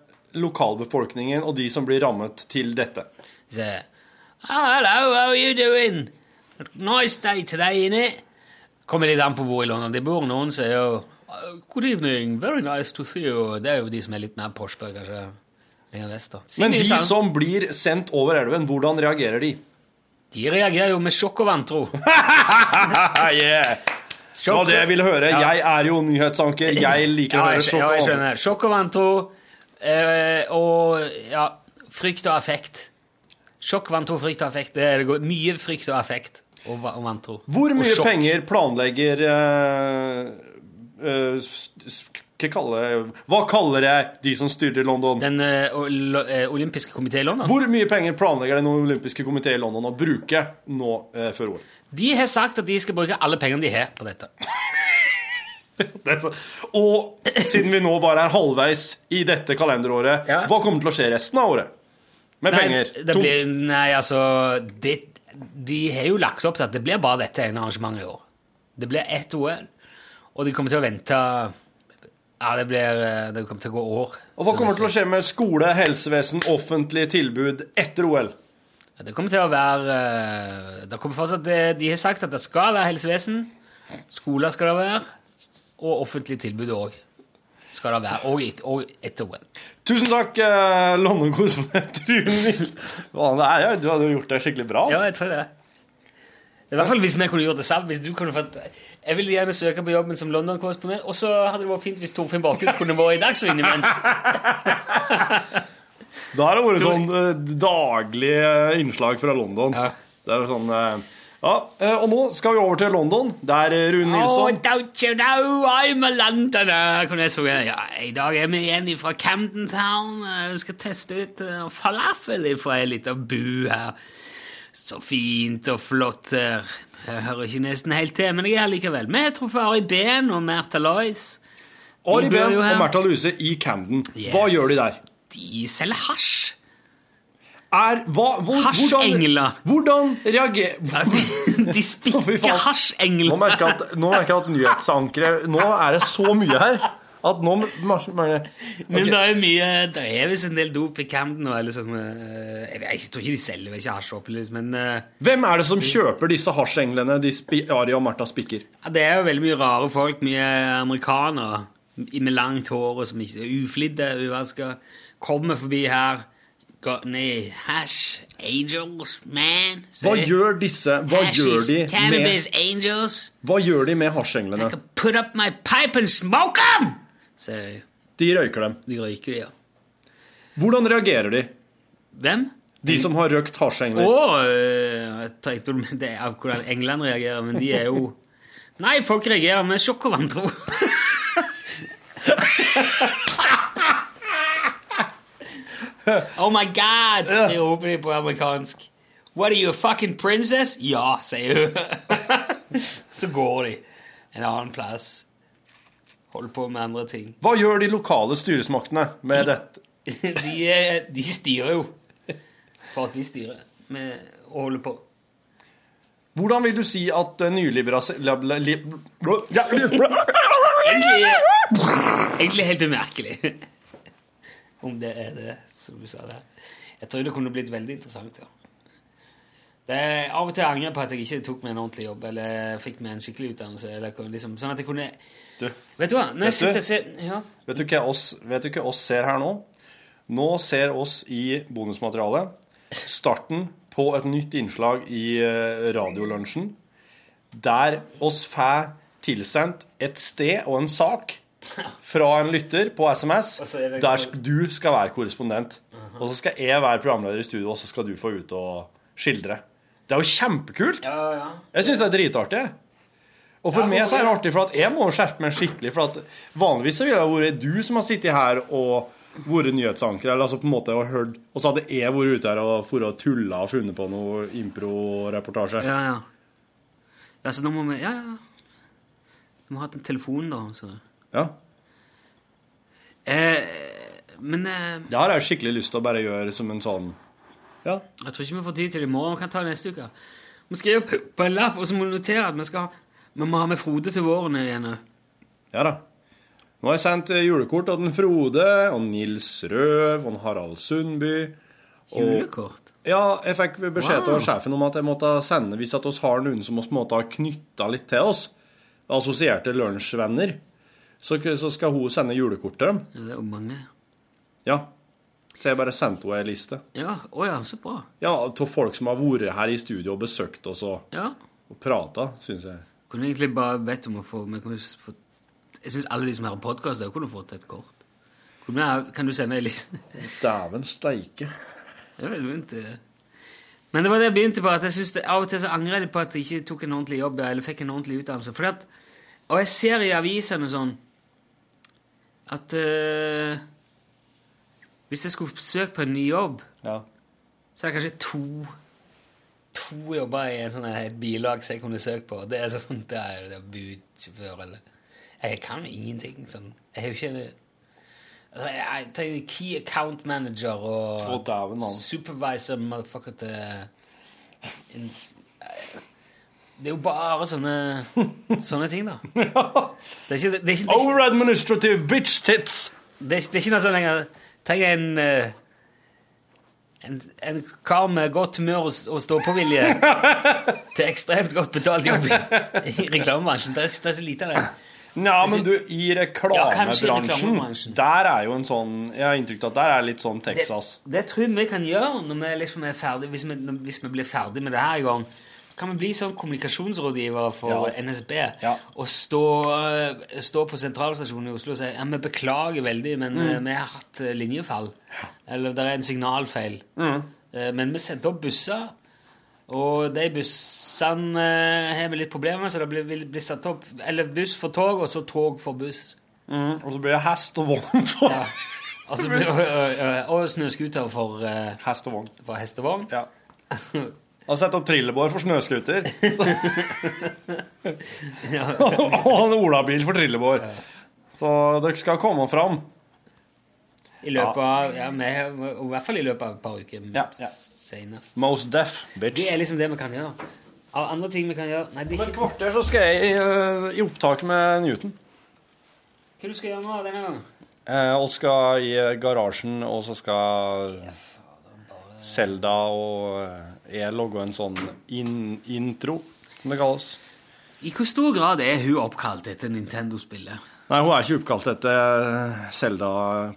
[SPEAKER 4] lokalbefolkningen og de som blir rammet til dette?
[SPEAKER 1] Så, oh, hello, how are you doing? Nice day today, innit? Kommer litt an på hvor i London de bor. Noen sier jo "Oh, Good evening, very nice to see you. Det er jo de som er litt mer poshbøy, kanskje. Lenger vest da.
[SPEAKER 4] Men de
[SPEAKER 1] sang.
[SPEAKER 4] som blir sendt over elven, hvordan reagerer de?
[SPEAKER 1] De reagerer jo med sjokk og vantro.
[SPEAKER 4] yeah. Det var det jeg ville høre.
[SPEAKER 1] Ja.
[SPEAKER 4] Jeg er jo nyhetsanker. Jeg liker å
[SPEAKER 1] høre
[SPEAKER 4] høre
[SPEAKER 1] og
[SPEAKER 4] sjokk
[SPEAKER 1] ja,
[SPEAKER 4] og
[SPEAKER 1] jeg
[SPEAKER 4] vantro.
[SPEAKER 1] skjønner. Sjokk og vantro. Eh, og ja, frykt og affekt. Sjokk, vantro, frykt og affekt. Det er det mye frykt og affekt og, og vantro.
[SPEAKER 4] Hvor mye
[SPEAKER 1] sjokk.
[SPEAKER 4] penger planlegger eh, s- s- hva, kaller, jeg de som styrer London?
[SPEAKER 1] Den uh, olympiske komité i London?
[SPEAKER 4] Hvor mye penger planlegger den olympiske komité i London å bruke nå uh, før OL?
[SPEAKER 1] De har sagt at de skal bruke alle pengene de har på dette.
[SPEAKER 4] Det så- Og siden vi nå bare er halvveis i dette kalenderåret,
[SPEAKER 1] Ja.
[SPEAKER 4] hva kommer til å skje resten av året? Med?
[SPEAKER 1] Nei, penger?
[SPEAKER 4] Tomt?
[SPEAKER 1] blir, nei altså det, De har jo lagt opp til at det blir bare dette ene arrangementet i år. Det blir ett OL, og de kommer til å vente Ja, det blir eh, Det kommer til å gå år.
[SPEAKER 4] Og hva kommer til å skje med skole, helsevesen, offentlige tilbud etter OL?
[SPEAKER 1] Ja, Det kommer til å være eh, det kommer fortsatt, De har sagt at det skal være helsevesen, skoler skal det være, og offentlige tilbud òg skal det være. Og, et, og etter OL.
[SPEAKER 4] Tusen takk, eh, London-korrespondent Rune Du hadde jo gjort det skikkelig bra.
[SPEAKER 1] Ja, jeg tror det. I hvert fall hvis vi kunne gjort det sammen. Hvis du kunne fått... Jeg vil gjerne søke på jobben som London-korrespondent, og så hadde det vært fint hvis Torfinn Bakhus kunne vært i Dagsrevyen imens.
[SPEAKER 4] Da har det vært sånn eh, daglig eh, innslag fra London. Det er sånn eh, Ja, eh, og nå skal vi over til London. Der er Rune
[SPEAKER 1] Oh,
[SPEAKER 4] Nilsson.
[SPEAKER 1] don't you know I'm a Londoner? Kunne jeg synge. Ja, I dag er vi igjen fra Camden Town. Eh, Vi skal teste ut eh, falafel fra ei lita bu her. Så fint og flott her. Jeg hører ikke nesten helt til, men jeg er her likevel. Tror truffet Ari Behn og Märtha Lois.
[SPEAKER 4] Ari
[SPEAKER 1] Ben
[SPEAKER 4] og. Märtha Luse i Camden. Hva gjør de der?
[SPEAKER 1] De selger hasj.
[SPEAKER 4] Er, hva, hvor,
[SPEAKER 1] Hasjengler.
[SPEAKER 4] Hvordan, hvordan reagerer
[SPEAKER 1] De spikker hasjengler.
[SPEAKER 4] Nå merker jeg at, at nyhetsankeret Nå er det så mye her at nå mer-
[SPEAKER 1] Men det er jo mye Det er visst en del dop i Camden og eller eh, Jeg, vet, jeg tror ikke de selger ikke hasj opplyst, men eh,
[SPEAKER 4] Hvem er det som kjøper disse hasjenglene de Ari og Martha spikker?
[SPEAKER 1] ja, det er jo veldig mye rare folk. Mye amerikanere med langt hår og som ikke er uflidde, uvaska. Kommer forbi her. Got any hash angels, man?
[SPEAKER 4] Hva gjør disse Hva
[SPEAKER 1] Hashes,
[SPEAKER 4] gjør de
[SPEAKER 1] Cannabis
[SPEAKER 4] med,
[SPEAKER 1] angels.
[SPEAKER 4] hva gjør de med hasjenglene?
[SPEAKER 1] Put up my pipe and smoke them! Sier de.
[SPEAKER 4] De røyker dem.
[SPEAKER 1] De røyker, de, ja.
[SPEAKER 4] Hvordan reagerer de?
[SPEAKER 1] Hvem?
[SPEAKER 4] De som har røkt hasjengler.
[SPEAKER 1] Og øh, jeg tenkte det er hvordan England reagerer, men de er jo Nei, folk reagerer med sjokk og vantro. oh my god, roper de på amerikansk. What are you, a fucking princess? Ja, sier hun. Så går de en annen plass. Holder på med andre ting.
[SPEAKER 4] Hva gjør de lokale styresmaktene med dette?
[SPEAKER 1] De, de styrer jo. For at de styrer. Med å holde på.
[SPEAKER 4] Hvordan vil du si at eh.
[SPEAKER 1] Egentlig, egentlig helt umerkelig. Om det er det, som du sa der. Jeg tror det kunne blitt veldig interessant, ja. Det av og til angrer jeg på at jeg ikke tok meg en ordentlig jobb, eller fikk meg en skikkelig utdannelse, eller liksom, sånn at jeg kunne...
[SPEAKER 4] Du,
[SPEAKER 1] Vet du hva?
[SPEAKER 4] Vet
[SPEAKER 1] sitter
[SPEAKER 4] du?
[SPEAKER 1] ser... Ja.
[SPEAKER 4] vet du hva oss, vet du hva oss ser her nå? Nå ser oss i bonusmaterialet starten på et nytt innslag i eh, Radiolunsjen, der oss får tilsendt et sted og en sak fra en lytter på SMS,
[SPEAKER 1] er
[SPEAKER 4] der du skal være korrespondent. Og så skal jeg være programleder i studio, og så skal du få ut og skildre. Det er jo kjempekult!
[SPEAKER 1] Ja, ja.
[SPEAKER 4] Jeg syns det er dritartig. Og for
[SPEAKER 1] Ja,
[SPEAKER 4] meg så er det artig, for at jeg må skjerpe meg skikkelig. For at vanligvis så ville det vært du som har sittet her og vært nyhetsanker, eller altså på en måte og hørt Og så hadde jeg vært ute her og for og tulla og funnet på noe impro-reportasje.
[SPEAKER 1] Ja, ja. Ja, så nå må vi... Ja, ja. Vi må ha en telefon, da. Så.
[SPEAKER 4] Ja.
[SPEAKER 1] Eh, men eh,
[SPEAKER 4] Det har jeg skikkelig lyst til å bare gjøre som en sånn Ja.
[SPEAKER 1] jeg tror ikke vi får tid til det i morgen. Vi kan ta det neste uke. Vi skriver på en lapp, og så må vi notere at vi skal vi må ha med Frode til våren igjen. òg.
[SPEAKER 4] Ja da. Nå har jeg sendt eh, julekort til den Frode og Nils Røv og Harald Sundby. og-
[SPEAKER 1] Julekort?
[SPEAKER 4] Ja, jeg fikk beskjed
[SPEAKER 1] Wow.
[SPEAKER 4] av sjefen om at jeg måtte sende hvis at oss har noen som oss en har knytta litt til oss. Assosierte lunsjvenner. Så, så skal hun sende julekort til dem.
[SPEAKER 1] Ja, det er jo mange.
[SPEAKER 4] Ja. Så jeg bare sendte henne ei liste.
[SPEAKER 1] Ja, å ja, så bra.
[SPEAKER 4] Ja, Av folk som har vært her i studio og besøkt oss og,
[SPEAKER 1] Ja.
[SPEAKER 4] og prata, syns jeg.
[SPEAKER 1] Kunne egentlig bare bedt om å få Jeg syns alle de som hører podkast, kunne fått et kort. Kunne Kan du sende ei liste?
[SPEAKER 4] Dæven steike.
[SPEAKER 1] Det er veldig vondt, det. Men det var det jeg begynte på, at jeg synes det, av og til så angrer jeg på at jeg ikke tok en ordentlig jobb, eller fikk en ordentlig utdannelse. Fordi at, og jeg ser i avisene sånn, at uh, hvis jeg skulle søke på en ny jobb,
[SPEAKER 4] Ja.
[SPEAKER 1] så er det kanskje to, to jobber i en sånn et bilag som jeg kunne søkt på. Det er sånn, det er, det er budsjåfør, eller... Jeg kan jo ingenting, sånn. Jeg har jo ikke... Altså, Jeg jeg tenker Key account manager og
[SPEAKER 4] Å,
[SPEAKER 1] supervisor motherfucker til en, Det er jo bare sånne sånne ting, da. Det er ikke, det er ikke, det er ikke,
[SPEAKER 4] Over administrative bitch tits!
[SPEAKER 1] det er, det er ikke noe sånn lenger Tenk en, eh, en En kar med godt humør og, og stå-på-vilje til ekstremt godt betalt jobb i reklamebransjen. Det er, det er så lite av det.
[SPEAKER 4] Ja, men du, i
[SPEAKER 1] kanskje i
[SPEAKER 4] reklamebransjen,
[SPEAKER 1] reklamebransjen.
[SPEAKER 4] der er jo en sånn Jeg har inntrykk av at der er litt sånn Texas.
[SPEAKER 1] Det tror jeg vi kan gjøre når vi liksom er ferdig, hvis vi, når- hvis vi blir ferdig med det her en gang. Kan vi bli sånn kommunikasjonsrådgiver for
[SPEAKER 4] Ja.
[SPEAKER 1] NSB
[SPEAKER 4] Ja.
[SPEAKER 1] og stå, eh, stå på sentralstasjonen i Oslo og si ja, vi beklager veldig, men
[SPEAKER 4] Mm.
[SPEAKER 1] eh, vi har hatt eh, linjefall. Eller det er en signalfeil.
[SPEAKER 4] Mm.
[SPEAKER 1] Eh, Men vi sendte opp busser, og de bussene eh, har vi litt problemer med, så det blir, vil bli satt opp eller buss for tog, og så tog for buss.
[SPEAKER 4] Mm. Og så blir det hest og vogn for
[SPEAKER 1] Ja. Og, så blir, og, og, og snøscooter for, eh,
[SPEAKER 4] hest og vogn.
[SPEAKER 1] for hestevogn.
[SPEAKER 4] Ja. Og sette opp trillebår for snøscooter. og en olabil for trillebår. Så dere skal komme fram.
[SPEAKER 1] I løpet av ja, med, i hvert fall i løpet av et par uker.
[SPEAKER 4] Ja, ja.
[SPEAKER 1] Senest.
[SPEAKER 4] Most deaf, bitch.
[SPEAKER 1] Det er liksom det vi kan gjøre. Av andre ting vi kan gjøre Nei, det
[SPEAKER 4] Om
[SPEAKER 1] er
[SPEAKER 4] et kvarter så skal jeg i, eh, i opptak med Newton.
[SPEAKER 1] Hva du skal gjøre nå denne gangen?
[SPEAKER 4] Eh, og skal i eh, garasjen, og så skal Selda og eh, jeg logge en sånn in intro, som det kalles.
[SPEAKER 1] I hvor stor grad er hun oppkalt etter Nintendo-spillet?
[SPEAKER 4] Nei, hun er ikke oppkalt etter Selda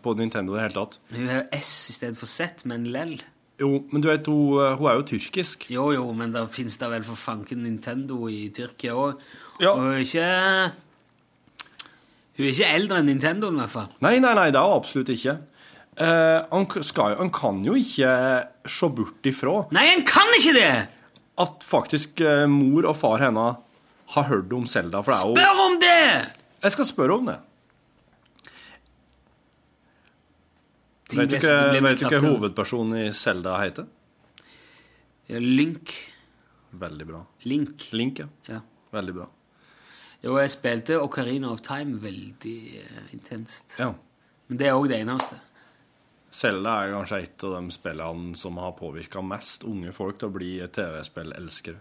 [SPEAKER 4] på Nintendo i det hele tatt.
[SPEAKER 1] Hun er jo S for Z, men lell.
[SPEAKER 4] Jo, men du vet, hun, eh, hun er jo tyrkisk.
[SPEAKER 1] Jo, jo, men der finnes det vel for fanken Nintendo i Tyrkia òg.
[SPEAKER 4] Ja.
[SPEAKER 1] Og hun er ikke Hun er ikke eldre enn Nintendo, i hvert fall.
[SPEAKER 4] Nei, nei, nei, det er hun absolutt ikke. Eh, han, skal, han kan jo ikke se bort ifra
[SPEAKER 1] Nei, han kan ikke det!
[SPEAKER 4] at faktisk uh, mor og far henne har hørt om Selda.
[SPEAKER 1] Spør om det!
[SPEAKER 4] Jeg skal spørre om det.
[SPEAKER 1] Ting
[SPEAKER 4] Vet du ikke, vet du ikke hovedpersonen i Selda heter?
[SPEAKER 1] Ja, Link.
[SPEAKER 4] Veldig bra.
[SPEAKER 1] Link.
[SPEAKER 4] Link, ja.
[SPEAKER 1] Ja.
[SPEAKER 4] Veldig bra.
[SPEAKER 1] Jo, jeg spilte Ocarina of Time veldig uh, intenst.
[SPEAKER 4] Ja.
[SPEAKER 1] Men det er òg det eneste.
[SPEAKER 4] Selda er kanskje et av de spillene som har påvirka mest unge folk til å bli TV-spillelskere.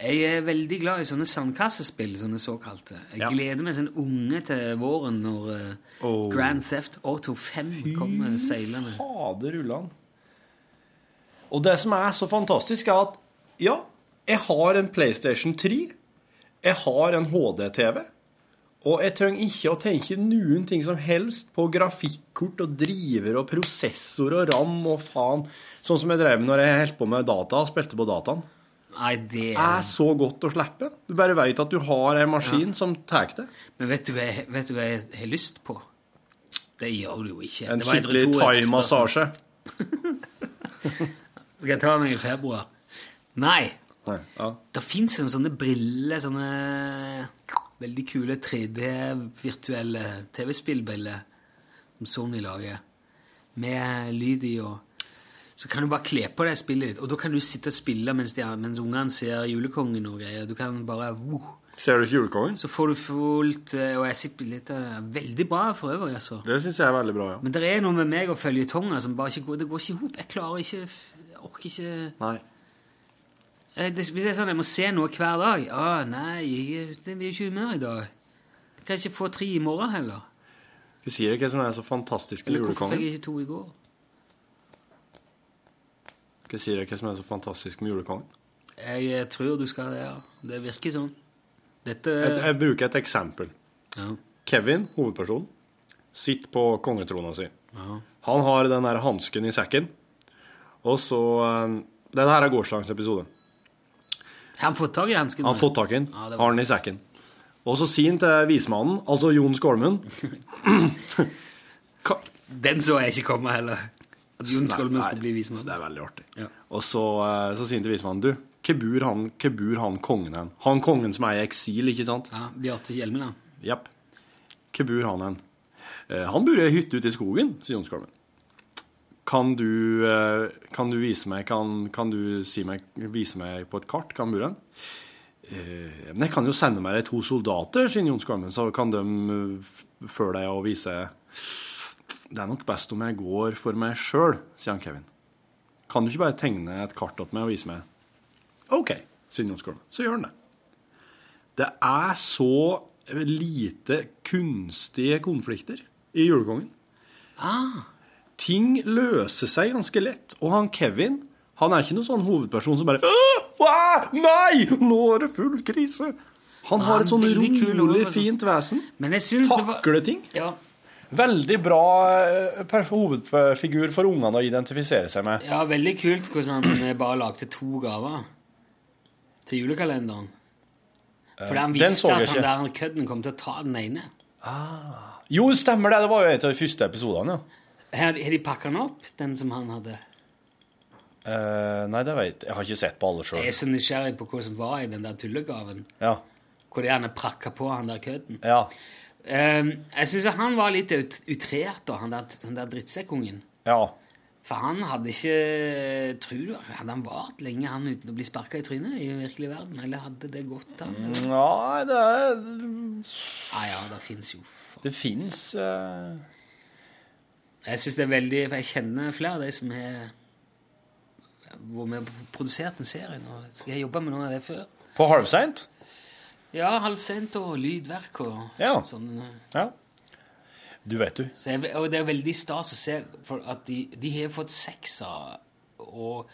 [SPEAKER 1] Jeg er veldig glad i sånne sandkassespill, sånne såkalte. Jeg
[SPEAKER 4] Ja.
[SPEAKER 1] gleder meg som unge til våren når
[SPEAKER 4] Oh.
[SPEAKER 1] Grand Theft Auto 5 kommer seilende.
[SPEAKER 4] Fader ullan. Og det som er så fantastisk, er at ja, jeg har en PlayStation 3. Jeg har en HD-TV. Og jeg trenger ikke å tenke noen ting som helst på grafikkort og driver og prosessor og ram og faen. Sånn som jeg drev med når jeg holdt på med data og spilte på dataen.
[SPEAKER 1] Nei, det
[SPEAKER 4] er så godt å slippe. Du bare veit at du har en maskin som tar det.
[SPEAKER 1] Men vet du, jeg, vet du hva jeg har lyst på? Det gjør du jo ikke.
[SPEAKER 4] En skikkelig thaimassasje.
[SPEAKER 1] Skal jeg ta meg i februar? Nei.
[SPEAKER 4] Nei, ja.
[SPEAKER 1] Det fins sånne briller, sånne veldig kule 3D-virtuelle TV-spillbriller som Sony lager, med lyd i og Så kan du bare kle på deg spillet ditt, og da kan du sitte og spille mens, de, mens ungene ser Julekongen og greier. Du kan bare wow.
[SPEAKER 4] Ser du ikke Julekongen?
[SPEAKER 1] Så får du fullt eh, Og jeg sitter litt av det. Veldig bra for øvrig, altså.
[SPEAKER 4] Det syns jeg er veldig bra, ja.
[SPEAKER 1] Men det er noe med meg og følgetonger som bare ikke går Det går ikke i hop. Jeg klarer ikke Jeg orker ikke
[SPEAKER 4] Nei.
[SPEAKER 1] Eh, det, Hvis jeg er sånn, jeg må se noe hver dag ah, Nei, det blir ikke humør i dag. Jeg kan ikke få tre i morgen heller.
[SPEAKER 4] Du sier hva som er så fantastisk med
[SPEAKER 1] Eller hvorfor fikk jeg ikke to i går?
[SPEAKER 4] Hva sier hva som er så fantastisk med julekongen?
[SPEAKER 1] Jeg tror du skal det, ja. Det virker sånn. Dette
[SPEAKER 4] Jeg, jeg bruker et eksempel.
[SPEAKER 1] ja.
[SPEAKER 4] Kevin, hovedpersonen, sitter på kongetrona si.
[SPEAKER 1] Ja.
[SPEAKER 4] Han har den der hansken i sekken. Og så Dette her er gårsdagens episode.
[SPEAKER 1] Har han fått tak i hansken?
[SPEAKER 4] Han har fått tak i den,
[SPEAKER 1] Ja, var-
[SPEAKER 4] har den i sekken. Og så sier han til vismannen, altså Jon Skålmund
[SPEAKER 1] Den så jeg ikke komme heller. At Jon
[SPEAKER 4] Skålmund
[SPEAKER 1] skulle bli vismann.
[SPEAKER 4] Det er veldig artig.
[SPEAKER 1] Ja.
[SPEAKER 4] Og så, eh, så sier han til vismannen Du, hvor bor han, han kongen hen? Han kongen som er i eksil, ikke sant?
[SPEAKER 1] Ja, Bjarte Hjelmeland.
[SPEAKER 4] Jepp. Hvor bor han hen? Eh, han bor i ei hytte ute i skogen, sier Jon Skolmen. Kan du, eh, kan du vise meg Kan, kan du si meg, vise meg på et kart han bor? Eh, men jeg kan jo sende meg de to soldater, sier Jon Skarmen, så kan de eh, følge deg og vise Det er nok best om jeg går for meg sjøl, sier han Kevin. Kan du ikke bare tegne et kart til meg og vise meg? OK, sier Jon Skarmen. Så gjør han det. Det er så lite kunstige konflikter i Julekongen.
[SPEAKER 1] Ah,
[SPEAKER 4] Ting løser seg ganske lett. Og han Kevin han er ikke noen sånn hovedperson som bare «Åh? Nei! Nå er det full krise! Han har
[SPEAKER 1] Ah,
[SPEAKER 4] et sånn rolig, fint vesen.
[SPEAKER 1] men jeg syns det var
[SPEAKER 4] Takler ting.
[SPEAKER 1] ja,
[SPEAKER 4] Veldig bra eh, hovedfigur for ungene å identifisere seg med.
[SPEAKER 1] ja, veldig kult hvordan han eh, bare lagde to gaver til julekalenderen. Fordi han
[SPEAKER 4] Eh, den så
[SPEAKER 1] visste at han der kødden kom til å ta den ene.
[SPEAKER 4] Jo, stemmer det. Det var jo en av de første episodene, ja.
[SPEAKER 1] Har de pakka den opp, den som han hadde?
[SPEAKER 4] Eh, nei, det vet jeg. Jeg har ikke sett på alle
[SPEAKER 1] Jeg er så nysgjerrig på hva som var i den der tullegaven.
[SPEAKER 4] Ja.
[SPEAKER 1] Hvor de gjerne prakka på han der kødden.
[SPEAKER 4] ja.
[SPEAKER 1] Eh, jeg syns han var litt ut, utrert, da, han der, han der drittsekkungen.
[SPEAKER 4] Ja.
[SPEAKER 1] For han hadde ikke Tror du Hadde han vart lenge, han uten å bli sparka i trynet i den virkelige verden? Eller hadde det gått, han?
[SPEAKER 4] Nei, det er
[SPEAKER 1] Ja, ja, det fins jo
[SPEAKER 4] Det fins eh,
[SPEAKER 1] Jeg synes det er veldig For jeg kjenner flere av de som har vært med og produsert den serien. Og jeg har jobba med noen av det før.
[SPEAKER 4] På halvseint?
[SPEAKER 1] Ja, halvsent og lydverk og
[SPEAKER 4] Ja.
[SPEAKER 1] sånn.
[SPEAKER 4] Ja. Du vet du.
[SPEAKER 1] Jeg, og det er veldig stas å se at de, de har fått sekser og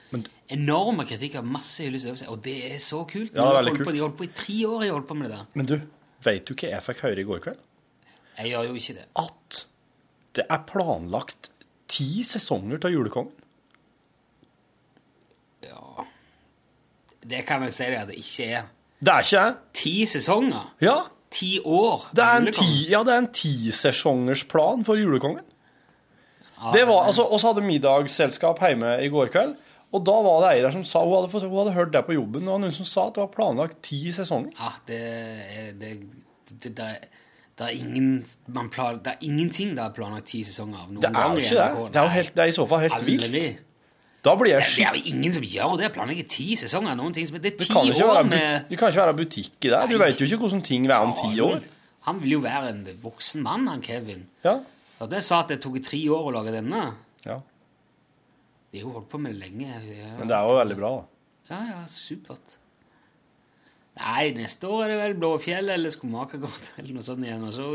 [SPEAKER 1] enorme kritikker, masse hyllest over seg, og det er så kult.
[SPEAKER 4] Ja, det er
[SPEAKER 1] Nå
[SPEAKER 4] veldig
[SPEAKER 1] holdt på,
[SPEAKER 4] kult.
[SPEAKER 1] de holdt på i tre år jeg holdt på med det der.
[SPEAKER 4] Men du, vet du hva jeg fikk høre i går kveld?
[SPEAKER 1] Jeg gjør jo ikke det.
[SPEAKER 4] At det er planlagt ti sesonger av Julekongen.
[SPEAKER 1] Ja Det kan jeg si deg at det ikke er.
[SPEAKER 4] Det er ikke det?
[SPEAKER 1] Ti sesonger?
[SPEAKER 4] Ja.
[SPEAKER 1] Ti år?
[SPEAKER 4] Det er en ti, ja, det er en tisesongersplan for Julekongen. Det var, altså, oss hadde middagsselskap hjemme i går kveld, og da var det ei der som sa hun hadde, hun hadde hørt det på jobben, og noen som sa at det var planlagt ti sesonger.
[SPEAKER 1] Ja, det er det, det, det, det er ingen man plan, Det er ingenting det er planlagt ti sesonger av. noen
[SPEAKER 4] Det er jo ikke det. Det er helt, det er i så fall helt
[SPEAKER 1] Aldri.
[SPEAKER 4] vilt. Da blir jeg
[SPEAKER 1] Det er jo ingen som gjør det. Planlegger ti sesonger. Noen ting som, det er ti år
[SPEAKER 4] være,
[SPEAKER 1] med
[SPEAKER 4] det kan ikke være butikk i det. Du vet jo ikke hvordan ting er om ti år.
[SPEAKER 1] Han vil jo være en voksen mann, han Kevin.
[SPEAKER 4] Ja.
[SPEAKER 1] Og det sa at det tok tre år å lage denne.
[SPEAKER 4] Ja.
[SPEAKER 1] De har jo holdt på med det lenge.
[SPEAKER 4] Men det er jo veldig bra, da.
[SPEAKER 1] Ja, ja, supert. Nei, neste år er det vel Blåfjell eller Skomakergård eller noe sånt igjen. Og så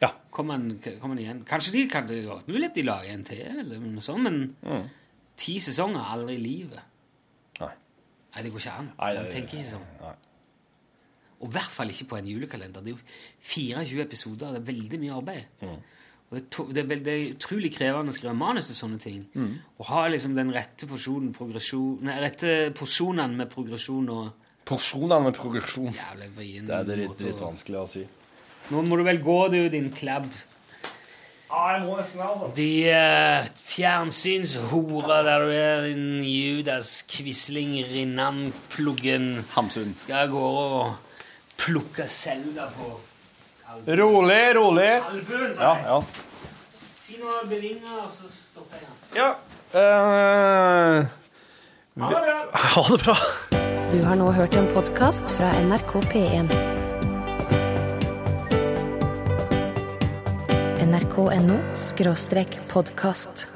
[SPEAKER 4] Ja.
[SPEAKER 1] kommer han, kom han igjen. Kanskje de kan det godt mulig at de lager en til, eller noe sånt, men
[SPEAKER 4] Mm.
[SPEAKER 1] ti sesonger aldri i livet.
[SPEAKER 4] Nei.
[SPEAKER 1] Nei, det går ikke an.
[SPEAKER 4] Nei,
[SPEAKER 1] Man
[SPEAKER 4] det-
[SPEAKER 1] tenker ikke sånn.
[SPEAKER 4] Nei.
[SPEAKER 1] Og i hvert fall ikke på en julekalender. Det er jo 24 episoder, det er veldig mye arbeid.
[SPEAKER 4] Mm.
[SPEAKER 1] Og det, er to, det, er veld, det er utrolig krevende å skrive manus til sånne ting.
[SPEAKER 4] Mm.
[SPEAKER 1] Å ha liksom den rette porsjonen progresjon Nei, rette porsjonen med progresjon og
[SPEAKER 4] Porsjonene med progresjon.
[SPEAKER 1] jævlig vrien
[SPEAKER 4] Det er dritt,
[SPEAKER 1] litt å-
[SPEAKER 4] å si.
[SPEAKER 1] Nå må du vel gå, du, din klabb.
[SPEAKER 4] Ja, jeg må nesten altså.
[SPEAKER 1] De uh, fjernsynshora der du er, din Judas Quisling Rinnan-pluggen.
[SPEAKER 4] Hamsun.
[SPEAKER 1] Skal gå og plukke Selda på
[SPEAKER 4] Rolig, rolig.
[SPEAKER 1] albuen, sa
[SPEAKER 4] Ja,
[SPEAKER 1] jeg.
[SPEAKER 4] ja.
[SPEAKER 1] Si noe bevinger, og så stopper jeg.
[SPEAKER 4] Ja. eh,
[SPEAKER 1] Ha det bra!
[SPEAKER 4] ha det bra.
[SPEAKER 9] Du har nå hørt en podkast fra NRK P1. nrk.no podkast.